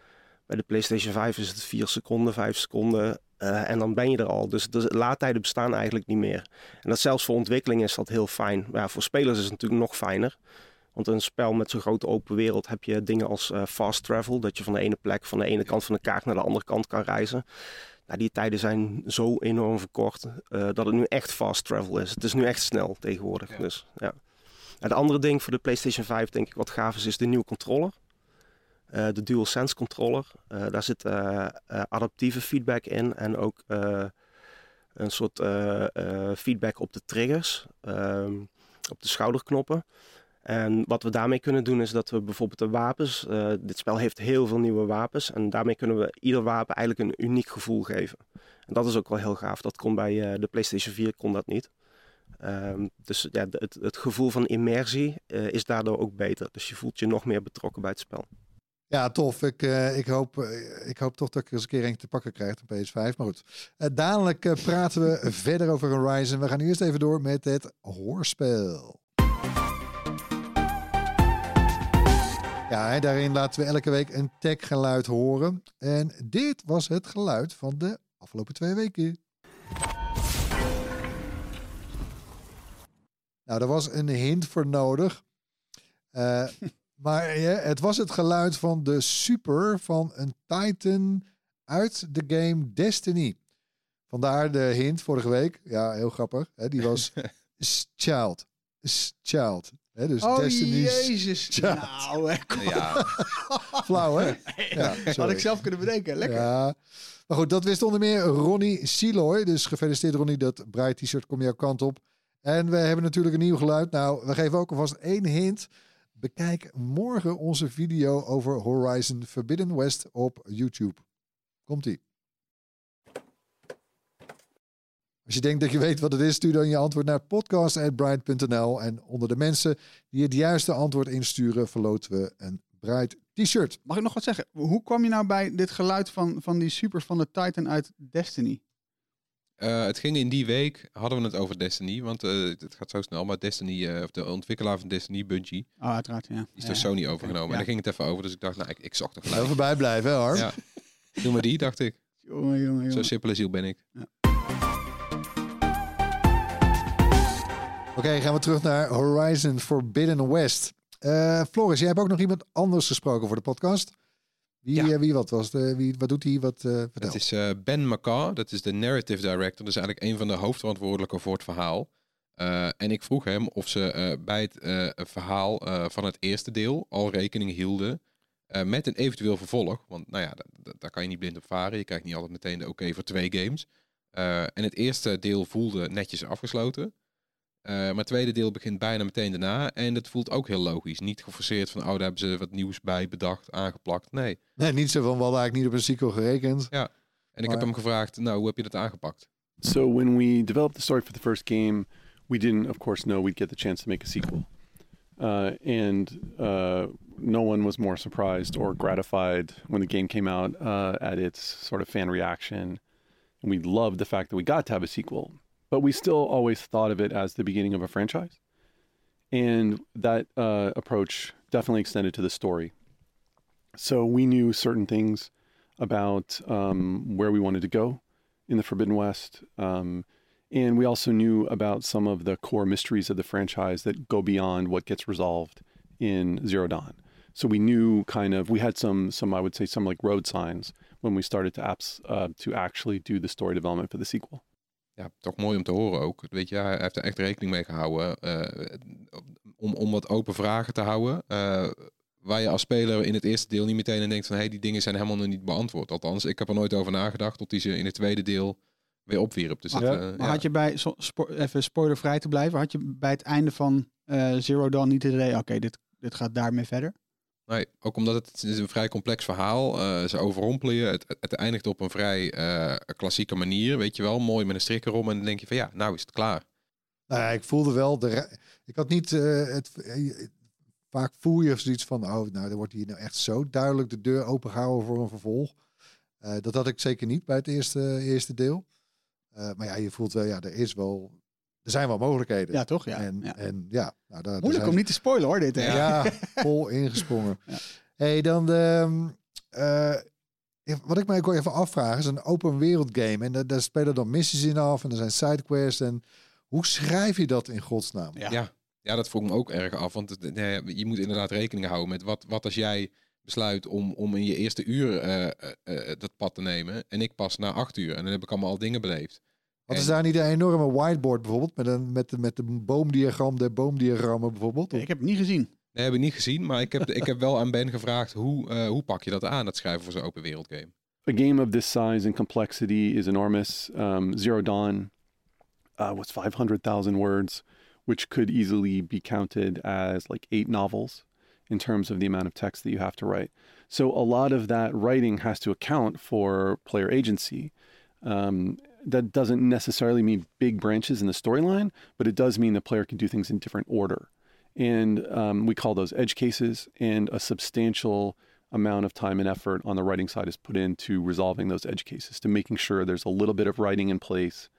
Bij de PlayStation 5 is het 4 seconden, 5 seconden. eh, en dan ben je er al. Dus de laadtijden bestaan eigenlijk niet meer. En dat zelfs voor ontwikkeling is dat heel fijn. Maar ja, voor spelers is het natuurlijk nog fijner. Want in een spel met zo'n grote open wereld heb je dingen als eh, fast travel. Dat je van de ene plek, van de ene kant van de kaart naar de andere kant kan reizen. Nou, die tijden zijn zo enorm verkort eh, dat het nu echt fast travel is. Het is nu echt snel tegenwoordig. Ja. Dus, ja. En het andere ding voor de PlayStation 5 denk ik wat gaaf is, is de nieuwe controller. Eh, de DualSense controller. Eh, daar zit eh, adaptieve feedback in en ook een soort feedback op de triggers, ehm, op de schouderknoppen. En wat we daarmee kunnen doen is dat we bijvoorbeeld de wapens, dit spel heeft heel veel nieuwe wapens en daarmee kunnen we ieder wapen eigenlijk een uniek gevoel geven. En dat is ook wel heel gaaf. Dat kon bij de PlayStation 4 kon dat niet. Ehm, dus ja, het, het gevoel van immersie is daardoor ook beter. Dus je voelt je nog meer betrokken bij het spel. Ja, tof. Ik, eh, ik, hoop, eh, ik hoop toch dat ik eens een keer eentje te pakken krijg, een PS5. Maar goed, Eh, dadelijk praten we verder over Horizon. We gaan eerst even door met het hoorspel. Ja, daarin laten we elke week een tech-geluid horen. En dit was het geluid van de afgelopen twee weken. Nou, daar was een hint voor nodig. Eh, maar ja, het was het geluid van de super van een Titan uit de game Destiny. Vandaar de hint vorige week. Ja, heel grappig. Hè? Die was Child. Child. Hè? Dus oh Destiny's jezus. Ja. Nou, hè, kom. Ja, flauw, hè? Ja, had ik zelf kunnen bedenken. Lekker. Ja. Maar goed, dat wist onder meer Ronnie Siloy. Dus gefeliciteerd Ronnie, dat braai t-shirt komt jouw kant op. En we hebben natuurlijk een nieuw geluid. Nou, we geven ook alvast één hint. Bekijk morgen onze video over Horizon Forbidden West op YouTube. Komt-ie. Als je denkt dat je weet wat het is, stuur dan je antwoord naar podcast.bright.nl. En onder de mensen die het juiste antwoord insturen, verloten we een Bright t-shirt. Mag ik nog wat zeggen? Hoe kwam je nou bij dit geluid van, van die super van de Titan uit Destiny? Eh, het ging in die week, hadden we het over Destiny, want eh, het gaat zo snel, maar Destiny, eh, of de ontwikkelaar van Destiny, Bungie, Oh, uiteraard, ja. is door ja. Sony overgenomen. Ja. En daar ging het even over, dus ik dacht, nou, ik, ik zocht er gelijk. Even bijblijven, hè, Harm? Ja. Doe maar die, dacht ik. Jongen, jongen, Zo jongen. simpel en ziel ben ik. Oké, gaan we terug naar Horizon Forbidden West. Eh, Floris, jij hebt ook nog iemand anders gesproken voor de podcast. Wie, Ja. eh, wie wat was de, wie, wat doet hij? Wat, vertel. Het is eh, Ben McCaw, dat is de narrative director. Dus eigenlijk een van de hoofdverantwoordelijken voor het verhaal. En ik vroeg hem of ze bij het verhaal van het eerste deel al rekening hielden met een eventueel vervolg. Want nou ja, da- da- daar kan je niet blind op varen. Je krijgt niet altijd meteen de oké voor twee games. En het eerste deel voelde netjes afgesloten. Eh, maar het tweede deel begint bijna meteen daarna. En het voelt ook heel logisch. Niet geforceerd van, oh, daar hebben ze wat nieuws bij bedacht, aangeplakt. Nee. Nee, niet zo van, we hadden eigenlijk niet op een sequel gerekend. Ja. En ik heb hem gevraagd, nou, hoe heb je dat aangepakt? So when we developed the story for the first game, we didn't, of course, know we'd get the chance to make a sequel. Uh, and uh, no one was more surprised or gratified when the game came out uh, at its sort of fan reaction. And we loved the fact that we got to have a sequel, but we still always thought of it as the beginning of a franchise. And that uh, approach definitely extended to the story. So we knew certain things about um, where we wanted to go in the Forbidden West. Um, and we also knew about some of the core mysteries of the franchise that go beyond what gets resolved in Zero Dawn. So we knew kind of we had some some I would say some like road signs when we started to apps uh, to actually do the story development for the sequel. Ja, toch mooi om te horen ook. Weet je, hij heeft er echt rekening mee gehouden. eh, om, om wat open vragen te houden. eh, waar je als speler in het eerste deel niet meteen aan denkt van... hé, hey, die dingen zijn helemaal nog niet beantwoord. Althans, ik heb er nooit over nagedacht tot hij ze in het tweede deel weer opwierp. Dus Maar, Ja. eh, maar ja. had je bij, so- spo- even spoilervrij te blijven, had je bij het einde van Zero Dawn niet het idee, oké, dit, dit gaat daarmee verder? Nee, ook omdat het, is een vrij complex verhaal. eh ze overrompelen je. Het, het eindigt op een vrij eh, klassieke manier. Weet je wel, mooi met een strik erom. En dan denk je van ja, nou is het klaar. Nou ja, ik voelde wel, de, ik had niet, eh, het, vaak voel je zoiets van, oh, nou, er wordt hier nou echt zo duidelijk de deur opengehouden voor een vervolg. Dat had ik zeker niet bij het eerste, eerste deel. Maar ja, je voelt wel, ja, er is wel, er zijn wel mogelijkheden. Ja, toch? Ja. en, ja. en ja, nou, daar, daar Moeilijk zijn- om niet te spoilen hoor, dit. hè? Ja, vol ingesprongen. Ja. hey, dan de, eh, wat ik mij ook even afvraag is een open wereld game. En daar, daar spelen dan missies in af en er zijn sidequests. En hoe schrijf je dat in godsnaam? Ja. Ja, ja dat vroeg me ook erg af. Want het- nee, je moet inderdaad rekening houden met wat, wat als jij besluit om, om in je eerste uur eh, eh, eh, dat pad te nemen. En ik pas na acht uur. En dan heb ik allemaal al dingen beleefd. Wat is daar niet een enorme whiteboard bijvoorbeeld? Met een, met, de- met de boomdiagram der boomdiagrammen bijvoorbeeld? Nee, ik heb het niet gezien. Nee, heb ik niet gezien. Maar ik heb, ik heb wel aan Ben gevraagd hoe, eh, hoe pak je dat aan, dat schrijven voor zo'n open wereld game. A game of this size and complexity is enormous. Um, Zero Dawn uh, was 500,000 words, which could easily be counted as like eight novels in terms of the amount of text that you have to write. So a lot of that writing has to account for player agency. Um, that doesn't necessarily mean big branches in the storyline, but it does mean the player can do things in different order. And um, we call those edge cases, and a substantial amount of time and effort on the writing side is put into resolving those edge cases to making sure there's a little bit of writing in place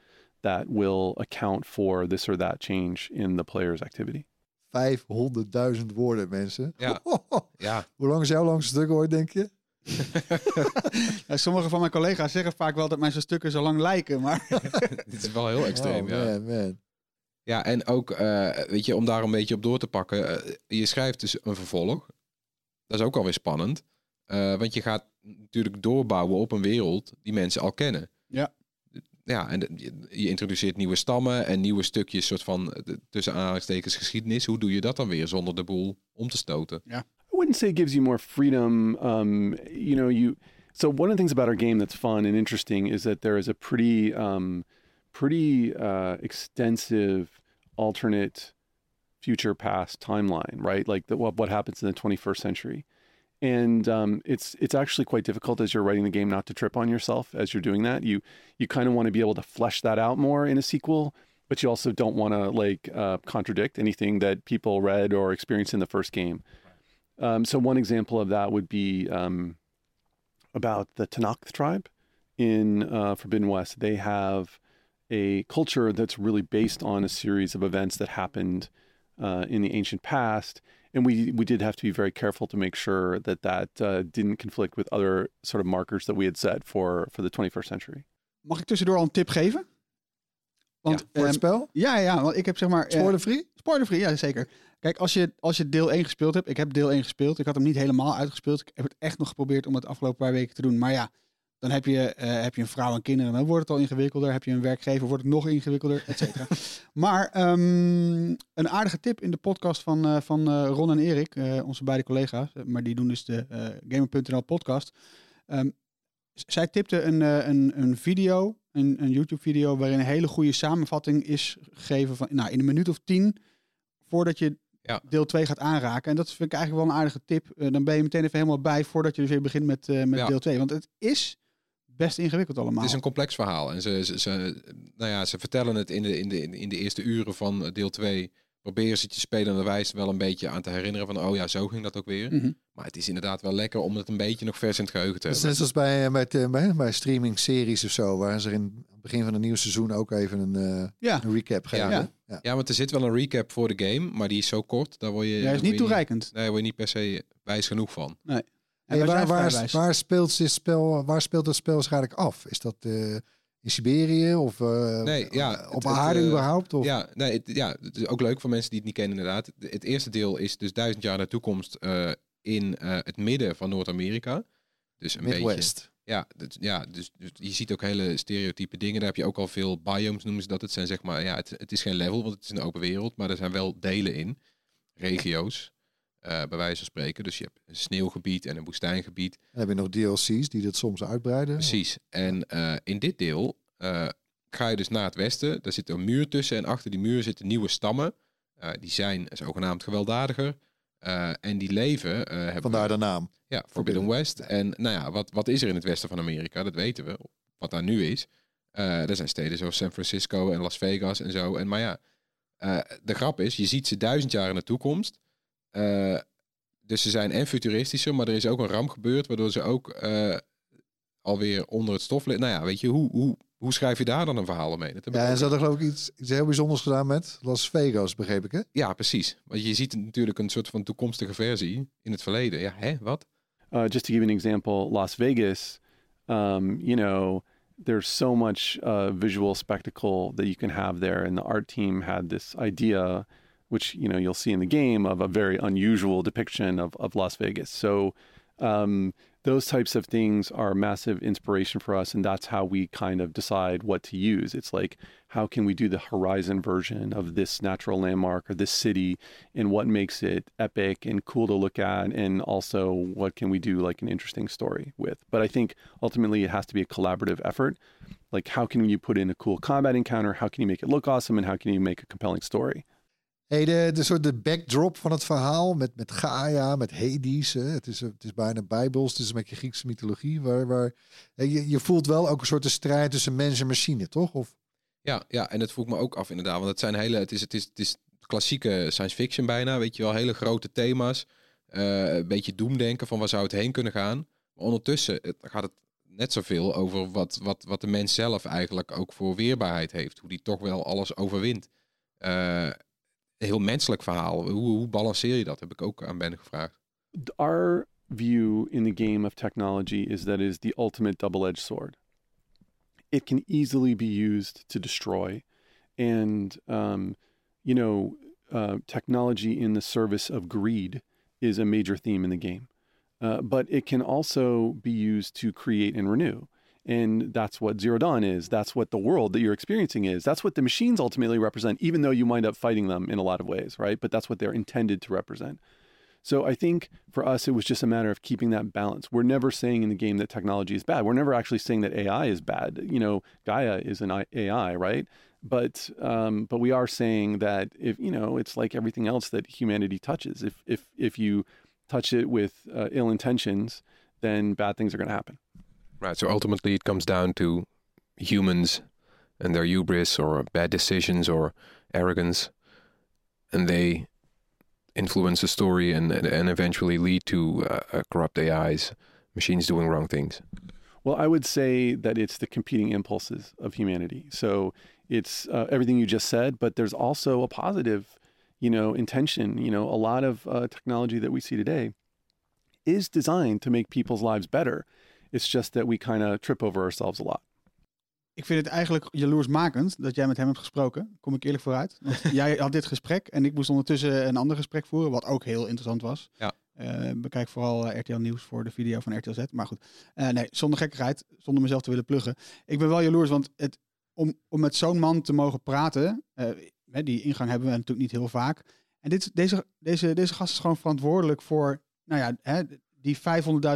that will account for this or that change in the player's activity. 500.000 woorden, mensen. Ja. Ja, Hoe lang is jouw langste stuk ooit, denk je? Ja, sommige van mijn collega's zeggen vaak wel dat mijn stukken zo lang lijken, maar dit is wel heel extreem. oh, ja. man, man. Ja, en ook, eh, weet je, om daar een beetje op door te pakken. eh, je schrijft dus een vervolg. Dat is ook alweer spannend. Eh, want je gaat natuurlijk doorbouwen op een wereld die mensen al kennen. Ja. Ja, en je, introduceert nieuwe stammen en nieuwe stukjes, soort van tussen aanhalingstekens geschiedenis. Hoe doe je dat dan weer zonder de boel om te stoten? I wouldn't say it gives you more freedom. Um, you know, you. So one of the things about our game that's fun and interesting is that there is a pretty, um, pretty uh, extensive alternate future past timeline, right? Like the, what what happens in the 21st century, and um, it's it's actually quite difficult as you're writing the game not to trip on yourself as you're doing that. You you kind of want to be able to flesh that out more in a sequel, but you also don't want to like uh, contradict anything that people read or experienced in the first game. Um, so one example of that would be um, about the Tanakh tribe in uh, Forbidden West. They have a culture that's really based on a series of events that happened uh, in the ancient past, and we we did have to be very careful to make sure that that uh, didn't conflict with other sort of markers that we had set for for the 21st century. Mag ik tussendoor al een tip geven? Want, Voor het ehm, spel? Ja, ja, want ik heb zeg maar... eh, Spoiler-free? Spoiler-free, ja zeker. Kijk, als je, als je deel 1 gespeeld hebt, ik heb deel 1 gespeeld. Ik had hem niet helemaal uitgespeeld. Ik heb het echt nog geprobeerd om het afgelopen paar weken te doen. Maar ja, dan heb je, eh, heb je een vrouw en kinderen, dan wordt het al ingewikkelder. Heb je een werkgever, wordt het nog ingewikkelder, et cetera. maar ehm, een aardige tip in de podcast van, eh, van Ron en Erik, onze beide collega's, maar die doen dus de Gamer.nl podcast. Ehm, zij tipte een, een, een video, een, een YouTube-video, waarin een hele goede samenvatting is gegeven van, nou, in een minuut of tien, voordat je Ja. deel 2 gaat aanraken. En dat vind ik eigenlijk wel een aardige tip. Eh, dan ben je meteen even helemaal bij voordat je dus weer begint met, eh, met Ja. deel 2. Want het is best ingewikkeld allemaal. Het is een complex verhaal. En ze, ze, ze- nou ja, ze vertellen het in de, in, de, in de eerste uren van deel 2. Proberen ze het je spelende wijs wel een beetje aan te herinneren van, oh ja, zo ging dat ook weer. Mhm. Maar het is inderdaad wel lekker om het een beetje nog vers in het geheugen te hebben. net zoals bij, bij, bij, bij, bij streaming-series of zo, waar ze in het begin van een nieuw seizoen ook even een, eh, Ja. een recap geven. Ja. Ja. Ja, want er zit wel een recap voor de game, maar die is zo kort, daar word je... Ja, is niet je toereikend. Nee, daar word je niet per se wijs genoeg van. Nee. En Hey, waar, waar, waar, speelt dit spel, waar speelt het spel zich eigenlijk af? Is dat eh, in Siberië of eh, Nee, ja, op het- het, aarde eh, überhaupt? Of? Ja, nee, het, ja, het is ook leuk voor mensen die het niet kennen inderdaad. Het, eerste deel is dus duizend jaar naar de toekomst eh, in eh, het midden van Noord-Amerika. Dus een beetje... Midwest. Ja, dus, ja dus, dus je ziet ook hele stereotype dingen. Daar heb je ook al veel biomes, noemen ze dat. Het zijn zeg maar, ja, het, het is geen level, want het is een open wereld. Maar er zijn wel delen in, regio's, eh, bij wijze van spreken. Dus je hebt een sneeuwgebied en een woestijngebied. Dan heb je nog DLC's die dat soms uitbreiden. Precies. En eh, in dit deel eh, ga je dus naar het westen. Daar zit een muur tussen en achter die muur zitten nieuwe stammen. Eh, die zijn zogenaamd gewelddadiger. Eh, en die leven... eh, Vandaar de naam. Ja, Forbidden West. En nou ja, wat, wat is er in het westen van Amerika? Dat weten we. Wat daar nu is. Eh er zijn steden zoals San Francisco en Las Vegas en zo. En maar ja, eh, de grap is, je ziet ze duizend jaar in de toekomst. Eh, dus ze zijn en futuristischer, maar er is ook een ramp gebeurd, waardoor ze ook eh, alweer onder het stof liggen. Nou ja, weet je, hoe, hoe, hoe schrijf je daar dan een verhaal? Dat ik Ja, en ze hadden geloof ik iets, iets heel bijzonders gedaan met Las Vegas, begreep ik hè? ja, precies. Want je ziet natuurlijk een soort van toekomstige versie in het verleden. Ja, hè, wat? Uh, just to give you an example, Las Vegas, um, you know, there's so much uh, visual spectacle that you can have there, and the art team had this idea, which you know you'll see in the game, of a very unusual depiction of of Las Vegas. So. Um, those types of things are massive inspiration for us, and that's how we kind of decide what to use. It's like, how can we do the horizon version of this natural landmark or this city, and what makes it epic and cool to look at, and also what can we do like an interesting story with? But I think ultimately it has to be a collaborative effort. Like, how can you put in a cool combat encounter? How can you make it look awesome? And how can you make a compelling story? Hey, de, de soort de backdrop van het verhaal met, met Gaia, met Hades. Hè. Het, is, het is bijna bijbels, het is een beetje Griekse mythologie. Waar, waar, je, je voelt wel ook een soort de strijd tussen mens en machine, toch? Of, Ja, ja, en dat vroeg me ook af inderdaad. Want het zijn hele, het is, het is, het is klassieke science fiction bijna, weet je wel, hele grote thema's. Eh, een beetje doemdenken van waar zou het heen kunnen gaan. Maar ondertussen gaat het net zoveel over wat, wat, wat de mens zelf eigenlijk ook voor weerbaarheid heeft. Hoe die toch wel alles overwint. Eh, heel menselijk verhaal. Hoe, hoe balanceer je dat? Heb ik ook aan Ben gevraagd. Our view in the game of technology is that it is the ultimate double edged sword. It can easily be used to destroy. And, um, you know, uh, technology in the service of greed is a major theme in the game. Uh, but it can also be used to create and renew. And that's what Zero Dawn is. That's what the world that you're experiencing is. That's what the machines ultimately represent, even though you wind up fighting them in a lot of ways, right? But that's what they're intended to represent. So I think for us, it was just a matter of keeping that balance. We're never saying in the game that technology is bad. We're never actually saying that AI is bad. You know, Gaia is an AI, right? But um, but we are saying that if you know, it's like everything else that humanity touches. If if if you touch it with uh, ill intentions, then bad things are going to happen. Right. So ultimately, it comes down to humans and their hubris or bad decisions or arrogance, and they influence the story and and, eventually lead to uh, uh, corrupt AIs, machines doing wrong things. Well, I would say that it's the competing impulses of humanity. So it's uh, everything you just said, but there's also a positive, you know, intention. You know, a lot of uh, technology that we see today is designed to make people's lives better. It's just that we kind of trip over ourselves a lot. Ik vind het eigenlijk jaloersmakend dat jij met hem hebt gesproken. Kom ik eerlijk vooruit. Want jij had dit gesprek en ik moest ondertussen een ander gesprek voeren, wat ook heel interessant was. Ja. Eh, bekijk vooral eh, RTL Nieuws voor de video van RTL Z. Maar goed, Eh, nee, zonder gekkigheid, zonder mezelf te willen pluggen. Ik ben wel jaloers, want het, om, om met zo'n man te mogen praten, eh, hè, die ingang hebben we natuurlijk niet heel vaak. En dit, deze, deze, deze gast is gewoon verantwoordelijk voor, nou ja, hè, die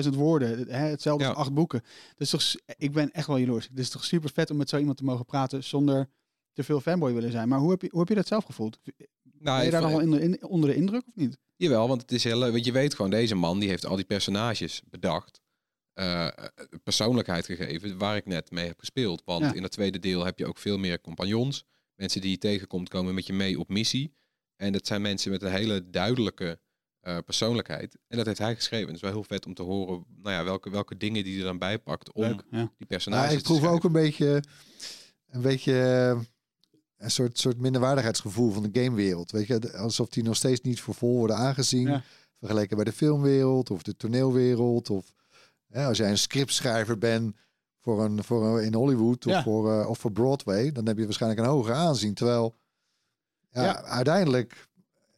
500.000 woorden. Hè, hetzelfde Ja. als acht boeken. Dus toch, ik ben echt wel jaloers. Het is toch super vet om met zo iemand te mogen praten zonder te veel fanboy willen zijn. Maar hoe heb je, hoe heb je dat zelf gevoeld? ben Nou, je daar nog wel in, onder de indruk of niet? Jawel, want het is heel leuk. Want je weet gewoon, deze man die heeft al die personages bedacht. eh, persoonlijkheid gegeven waar ik net mee heb gespeeld. Want Ja. in het tweede deel heb je ook veel meer compagnons. Mensen die je tegenkomt komen met je mee op missie. En dat zijn mensen met een hele duidelijke eh, persoonlijkheid. En dat heeft hij geschreven. Het is wel heel vet om te horen nou ja, welke, welke dingen die er dan bij pakt om Leuk, ja. die personages Nou, ik te proef schrijven. ook een beetje, een beetje eh, een soort, soort minderwaardigheidsgevoel van de gamewereld. Weet je, alsof die nog steeds niet voor vol worden aangezien. Ja. Vergeleken bij de filmwereld of de toneelwereld. Of hè, als jij een scriptschrijver bent voor een, voor een, in Hollywood of, Ja. voor, eh, of voor Broadway, dan heb je waarschijnlijk een hoger aanzien. Terwijl ja, Ja. uiteindelijk,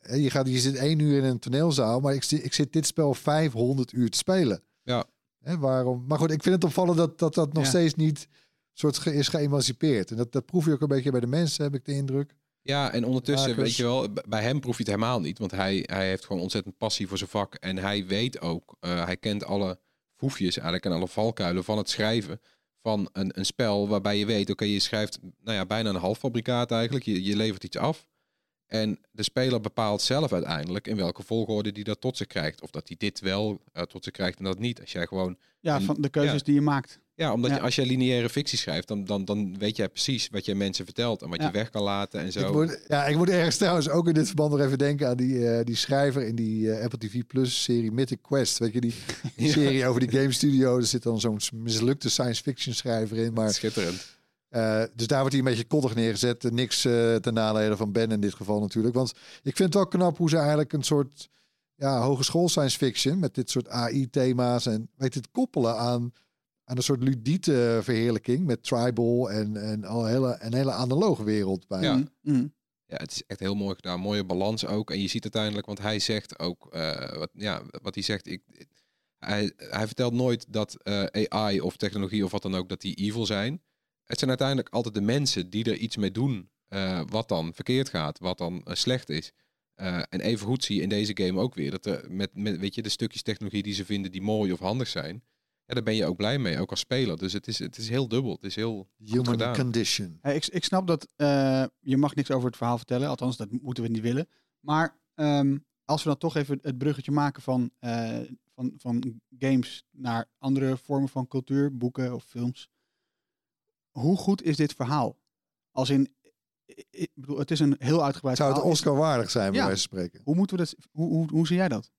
je, gaat, je zit één uur in een toneelzaal, maar ik, zit- ik zit dit spel 500 uur te spelen. Ja. Hè, waarom? Maar goed, ik vind het opvallend dat dat, dat nog Ja. steeds niet soort ge- is geëmancipeerd. En dat, dat proef je ook een beetje bij de mensen, heb ik de indruk. Ja, en ondertussen, weet je wel, bij hem proef je het helemaal niet. Want hij, hij heeft gewoon ontzettend passie voor zijn vak. En hij weet ook, eh, hij kent alle foefjes eigenlijk en alle valkuilen van het schrijven van een, een spel waarbij je weet, oké, je schrijft nou ja, bijna een halffabrikaat eigenlijk. Je, je levert iets af. En de speler bepaalt zelf uiteindelijk in welke volgorde die dat tot zich krijgt. Of dat hij dit wel eh, tot zich krijgt en dat niet. Als jij gewoon Ja, van de keuzes ja. die je maakt. ja, omdat Ja. Je, als jij lineaire fictie schrijft, dan, dan, dan weet jij precies wat je mensen vertelt en wat Ja. je weg kan laten en zo. Ik moet, ja, ik moet ergens trouwens ook in dit verband nog even denken aan die, eh, die schrijver in die eh, Apple TV Plus serie Mythic Quest. Weet je, die Ja. serie over die game studio. Er zit dan zo'n mislukte science fiction schrijver in. Maar Schitterend. Eh, dus daar wordt hij een beetje koddig neergezet. Eh, Niks eh, ten nadele van Ben in dit geval natuurlijk. Want ik vind het wel knap hoe ze eigenlijk een soort ja, hogeschool science fiction met dit soort AI-thema's en weet het koppelen aan, aan een soort ludiete verheerlijking met tribal en, en al een hele, een hele analoge wereld bij. Ja. Mm. Ja, het is echt heel mooi gedaan. Mooie balans ook. En je ziet uiteindelijk, want hij zegt ook, eh, wat, ja, wat hij zegt, ik, hij, hij vertelt nooit dat eh, AI of technologie of wat dan ook, dat die evil zijn. Het zijn uiteindelijk altijd de mensen die er iets mee doen, eh, wat dan verkeerd gaat, wat dan eh, slecht is. Eh, en even goed zie je in deze game ook weer dat er met, met weet je, de stukjes technologie die ze vinden die mooi of handig zijn, ja, daar ben je ook blij mee, ook als speler. Dus het is, het is heel dubbel. Het is heel Human condition. Hey, ik, ik snap dat eh, je mag niks over het verhaal vertellen. Althans, dat moeten we niet willen. Maar ehm, als we dan toch even het bruggetje maken van, eh, van, van games naar andere vormen van cultuur, boeken of films. Hoe goed is dit verhaal? Als in, ik- bedoel, het is een heel uitgebreid Zou het verhaal. Oscar waardig zijn, bij Ja. wijze van spreken? Hoe moeten we dat? Hoe, hoe, hoe zie jij dat?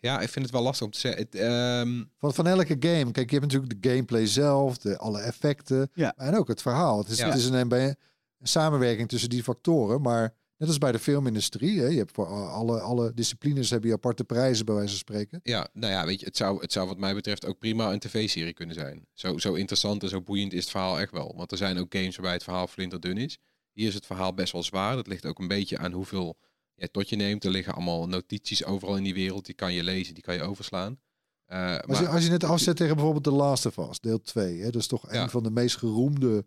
Ja, ik vind het wel lastig om te zeggen. Het, ehm, Van, van elke game. Kijk, je hebt natuurlijk de gameplay zelf, de, alle effecten. Ja. En ook het verhaal. Het is, Ja. het is een, een, een samenwerking tussen die factoren. Maar net als bij de filmindustrie. Hè, je hebt voor alle, alle disciplines heb je aparte prijzen, bij wijze van spreken. Ja, nou ja, weet je, het zou, het zou wat mij betreft ook prima een tv-serie kunnen zijn. Zo, zo interessant en zo boeiend is het verhaal echt wel. Want er zijn ook games waarbij het verhaal flinterdun is. Hier is het verhaal best wel zwaar. Dat ligt ook een beetje aan hoeveel jij tot je neemt. Er liggen allemaal notities overal in die wereld. Die kan je lezen, die kan je overslaan. Als, je, maar, als je het afzet tegen bijvoorbeeld The Last of Us, deel 2. Hè, dat is toch Ja. een van de meest geroemde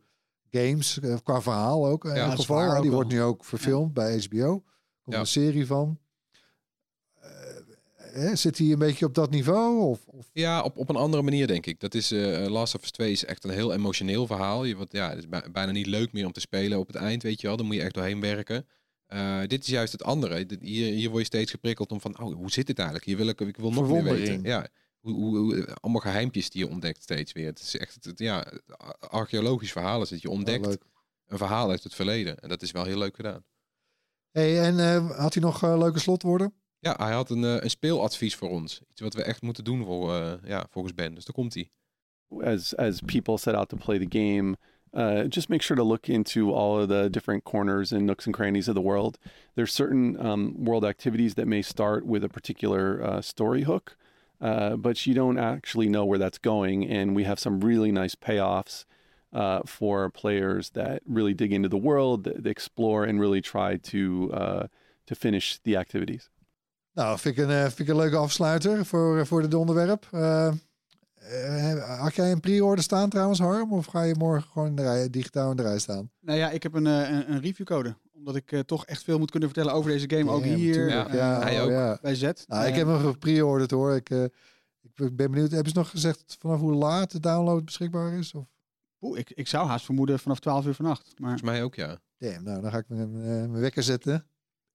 games, eh, qua verhaal ook. In Ja, geval. waar die wordt nu ook verfilmd bij HBO. Komt Ja. een serie van. Eh, zit hij een beetje op dat niveau? Of, of ja, op, op een andere manier denk ik. Dat is, eh Last of Us 2 is echt een heel emotioneel verhaal. Je, wat, ja, het is bij- bijna niet leuk meer om te spelen op het eind, weet je wel. Dan moet je echt doorheen werken. Eh, dit is juist het andere. Hier, hier word je steeds geprikkeld om van, oh, hoe zit het eigenlijk? Hier wil ik, ik wil nog meer weten. Ja, hoe, hoe, hoe- allemaal geheimpjes die je ontdekt steeds weer. Het is echt, het, ja, archeologisch verhaal is het. Je ontdekt een verhaal uit het verleden. En dat is wel heel leuk gedaan. Hey, en eh, had hij nog eh, leuke slotwoorden? Ja, hij had een, eh, een speeladvies voor ons. Iets wat we echt moeten doen voor, eh, ja, volgens Ben. Dus daar komt hij. as as people set out to play the game, uh, just make sure to look into all of the different corners and nooks and crannies of the world. There's certain um, world activities that may start with a particular uh, story hook, uh, but you don't actually know where that's going. And we have some really nice payoffs uh, for players that really dig into the world, that, that explore, and really try to uh, to finish the activities. Nou, vind ik een, eh, vind ik een leuke afsluiter voor, voor dit onderwerp. Eh, eh, had jij een pre-order staan trouwens, Harm? Of ga je morgen gewoon in de rij, digitaal in de rij staan? Nou ja, ik heb een, eh, een, een reviewcode. Omdat ik eh, toch echt veel moet kunnen vertellen over deze game. ook hier eh, Ja, hij oh, ook. ja. bij Z. Nou, ik Eh, heb hem gepre-orderd hoor. Ik, eh, ik ben benieuwd. Hebben ze nog gezegd vanaf hoe laat de download beschikbaar is? Of? oeh, ik, ik zou haast vermoeden vanaf 12 uur vannacht. Maar Volgens mij ook, ja. Damn, nou dan ga ik mijn, eh, mijn wekker zetten.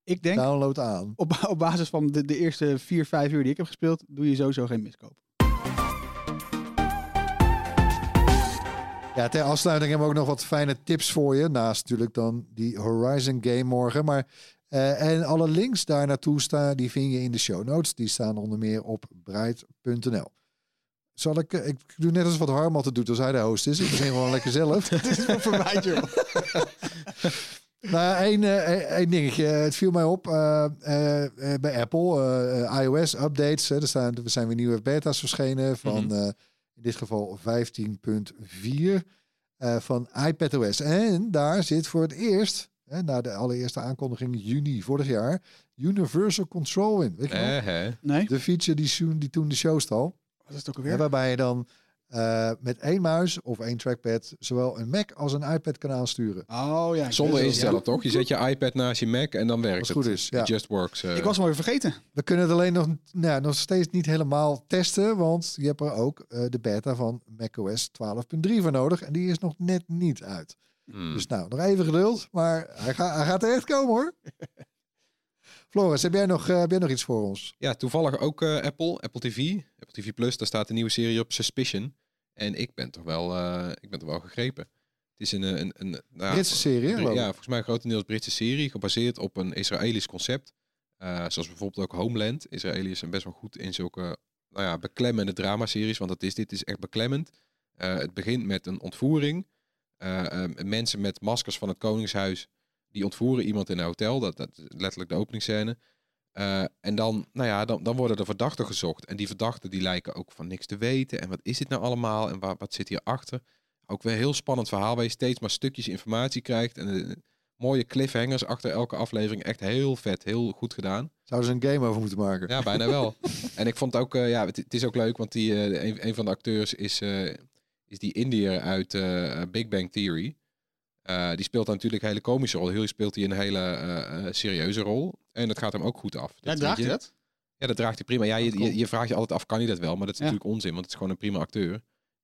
ik denk, Download aan. op, op basis van de, de eerste 4, 5 uur die ik heb gespeeld, doe je sowieso geen miskoop. Ja, ter afsluiting hebben we ook nog wat fijne tips voor je. Naast natuurlijk dan die Horizon game morgen. Maar, eh, en alle links daar naartoe staan, die vind je in de show notes. Die staan onder meer op bright.nl. Zal ik, eh, ik doe net als wat Harm altijd doet als hij de host is. Ik begin gewoon lekker zelf. Het is wel verwijt, joh. Nou, één, eh, één dingetje. Het viel mij op bij Apple. iOS updates. Hè, er, staan, er zijn weer nieuwe beta's verschenen van Mhm. In dit geval 15.4 eh, van iPadOS. En daar zit voor het eerst, hè, na de allereerste aankondiging juni vorig jaar, Universal Control in. Weet je wel? Hè? Nee, De feature die, die toen de show stal. wat is het ook Hè, alweer? waarbij je dan eh, met één muis of één trackpad zowel een Mac als een iPad kan aansturen. Oh ja. Zonder instellen, ja. toch? Je zet je iPad naast je Mac en dan werkt Als het. het goed is, ja. It just works. eh. Ik was hem even vergeten. We kunnen het alleen nog, nou, ja, nog steeds niet helemaal testen, want je hebt er ook eh, de beta van macOS 12.3 voor nodig en die is nog net niet uit. Hmm. Dus nou, nog even geduld, maar hij, gaat hij gaat er echt komen hoor. Floris, heb jij, nog, eh, heb jij nog iets voor ons? Ja, toevallig ook eh, Apple, Apple TV. Apple TV Plus, daar staat een nieuwe serie op Suspicion. En ik ben toch wel, eh, ik ben toch wel gegrepen. Het is een, een, een, een nou Britse serie. Ja, volgens mij een grotendeels Britse serie, gebaseerd op een Israëlisch concept. Eh, zoals bijvoorbeeld ook Homeland. Israëliërs zijn best wel goed in zulke nou ja, beklemmende dramaseries, want dat is, dit is echt beklemmend. Eh, het begint met een ontvoering. Eh, eh, mensen met maskers van het Koningshuis, die ontvoeren iemand in een hotel. Dat, dat is letterlijk de openingsscène. Eh, en dan, nou ja, dan, dan worden de verdachten gezocht. En die verdachten die lijken ook van niks te weten. En wat is dit nou allemaal? En waar, wat zit hierachter? Ook weer een heel spannend verhaal waar je steeds maar stukjes informatie krijgt. En eh, mooie cliffhangers achter elke aflevering. Echt heel vet, heel goed gedaan. Zouden ze een game over moeten maken? Ja, bijna wel. en ik vond ook, eh, ja, het, het is ook leuk, want die, een, een van de acteurs is, is die Indiër uit Big Bang Theory. Eh, die speelt dan natuurlijk een hele komische rol. Hier speelt hij een hele eh, eh, serieuze rol. En dat gaat hem ook goed af. Ja, Dat draagt hij je. dat? Ja, dat draagt hij prima. Ja, je, Cool. je, je vraagt je altijd af, kan hij dat wel? Maar dat is Ja. natuurlijk onzin, want het is gewoon een prima acteur.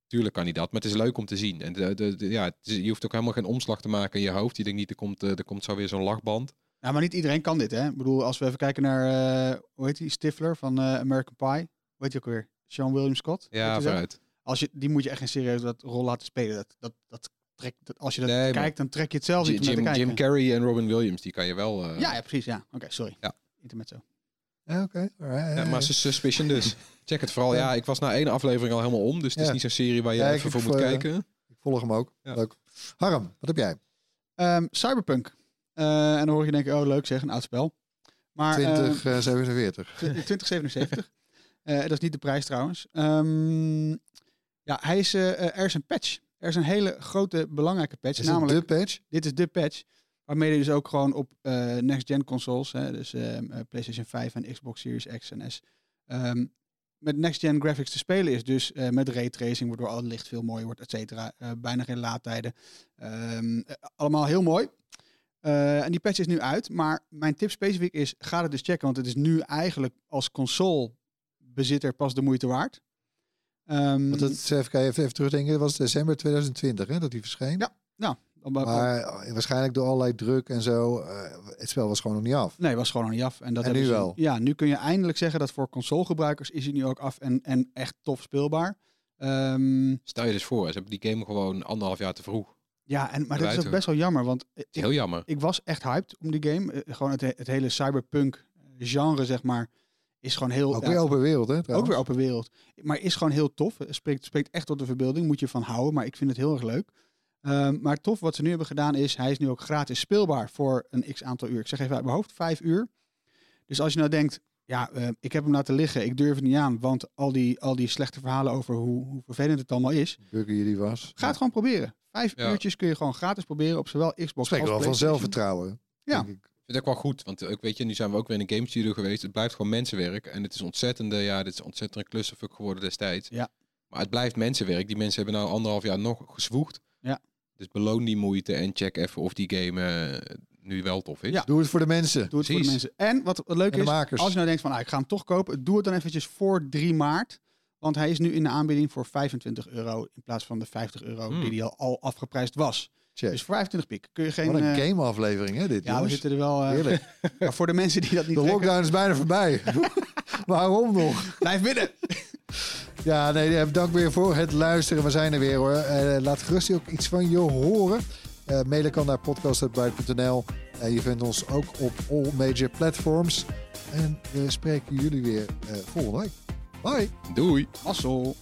Tuurlijk kan hij dat, maar het is leuk om te zien. En de, de, de- ja, is- je hoeft ook helemaal geen omslag te maken in je hoofd. Je denkt niet, er komt, er komt zo weer zo'n lachband. Ja, maar niet iedereen kan dit, hè? Ik bedoel, als we even kijken naar, hoe heet die, Stifler van American Pie. Weet je ook weer? Sean William Scott. Ja, vooruit. Als je, die moet je echt geen serieus dat rol laten spelen. Dat, dat, dat trekt, dat, als je dat Nee, kijkt, dan trek je het zelf Jim, niet om naar te Jim, kijken. Jim Carrey en Robin Williams, die kan je wel... eh, ja, ja, precies. Ja. Oké, sorry. Ja. Intermezzo. Ja, Oké, alright. Ja, maar Sus- Suspicion dus. Check het vooral. Ja, ik was na één aflevering al helemaal om. Dus het is niet zo'n serie waar je Ja, ik even voor moet eh, kijken. Ik volg hem ook. Ja. Leuk. Harm, wat heb jij? Ehm, Cyberpunk. Eh, en dan hoor je denken, oh leuk zeg, een oud spel. Maar, ehm, 2047. 2077. Eh, dat is niet de prijs trouwens. Ehm, ja, hij is, er is een patch. Er is een hele grote, belangrijke patch. Is namelijk, de patch? dit is de patch. Waarmee je dus ook gewoon op eh, next-gen consoles, hè, dus ehm, eh, PlayStation 5 en Xbox Series X en S, ehm, met next-gen graphics te spelen is. Dus eh, met raytracing, waardoor al het licht veel mooier wordt, et cetera. Bijna geen laadtijden. Ehm, eh, allemaal heel mooi. En die patch is nu uit. Maar mijn tip specifiek is, ga het dus checken. Want het is nu eigenlijk als consolebezitter pas de moeite waard. Ehm, Want dat, even, kijken, even, even terugdenken, dat was december 2020 hè, dat die verscheen. Ja. nou, Maar- eh, waarschijnlijk door allerlei druk en zo. eh, het spel was gewoon nog niet af. Nee, was gewoon nog niet af. En, dat En nu ze- wel? Ja, nu kun je eindelijk zeggen dat voor consolegebruikers is hij nu ook af en, en echt tof speelbaar. Ehm, Stel je dus voor, ze hebben die game gewoon anderhalf jaar te vroeg. ja, en, maar dat is ook best wel jammer, want Het is heel jammer. ik was echt hyped om die game. Eh, Gewoon het, he- het hele cyberpunk genre, zeg maar, is gewoon heel... Ook ja, weer open wereld, hè? Ook trouwens. weer open wereld. Maar is gewoon heel tof. Het Spreekt, spreekt echt tot de verbeelding. Moet je van houden. Maar ik vind het heel erg leuk. Ehm, maar tof wat ze nu hebben gedaan is... Hij is nu ook gratis speelbaar voor een x aantal uur. Ik zeg even uit mijn hoofd. Vijf uur. Dus als je nou denkt... Ja, eh, ik heb hem laten liggen. Ik durf het niet aan. Want al die, al die slechte verhalen over hoe, hoe vervelend het allemaal is. Bugger die was. Ga het gewoon proberen. Vijf Ja. uurtjes kun je gewoon gratis proberen op zowel Xbox Spreekt als wel van zelfvertrouwen. Ja. denk ik. Vind het ook wel goed, want ik weet je, nu zijn we ook weer in een game studio geweest. Het blijft gewoon mensenwerk en het is ontzettende, ja, dit is ontzettend een clusterfuck geworden destijds. Ja. Maar het blijft mensenwerk. Die mensen hebben nou anderhalf jaar nog gezwoegd. Ja. Dus beloon die moeite en check even of die game eh, nu wel tof is. Ja. Doe het voor de mensen. Doe het voor de mensen. En wat, wat leuk En is, makers. als je nou denkt van, ah, ik ga hem toch kopen, doe het dan eventjes voor 3 maart. Want hij is nu in de aanbieding voor 25 euro in plaats van de 50 euro Hmm. die hij al, al afgeprijsd was. Check. Dus voor 25 pik kun je geen... Wat een eh, gameaflevering, hè, dit, ja, we zitten er wel... eh, Heerlijk. maar voor de mensen die dat niet De trekken, lockdown is bijna voorbij. Waarom nog? blijf binnen. Ja, nee, bedankt weer voor het luisteren. We zijn er weer hoor. Eh, laat gerust ook iets van je horen. Eh mailen kan naar podcast.buiten.nl. En je vindt ons ook op all major platforms. En we spreken jullie weer eh, volgende week. Bye! Doei! Assel.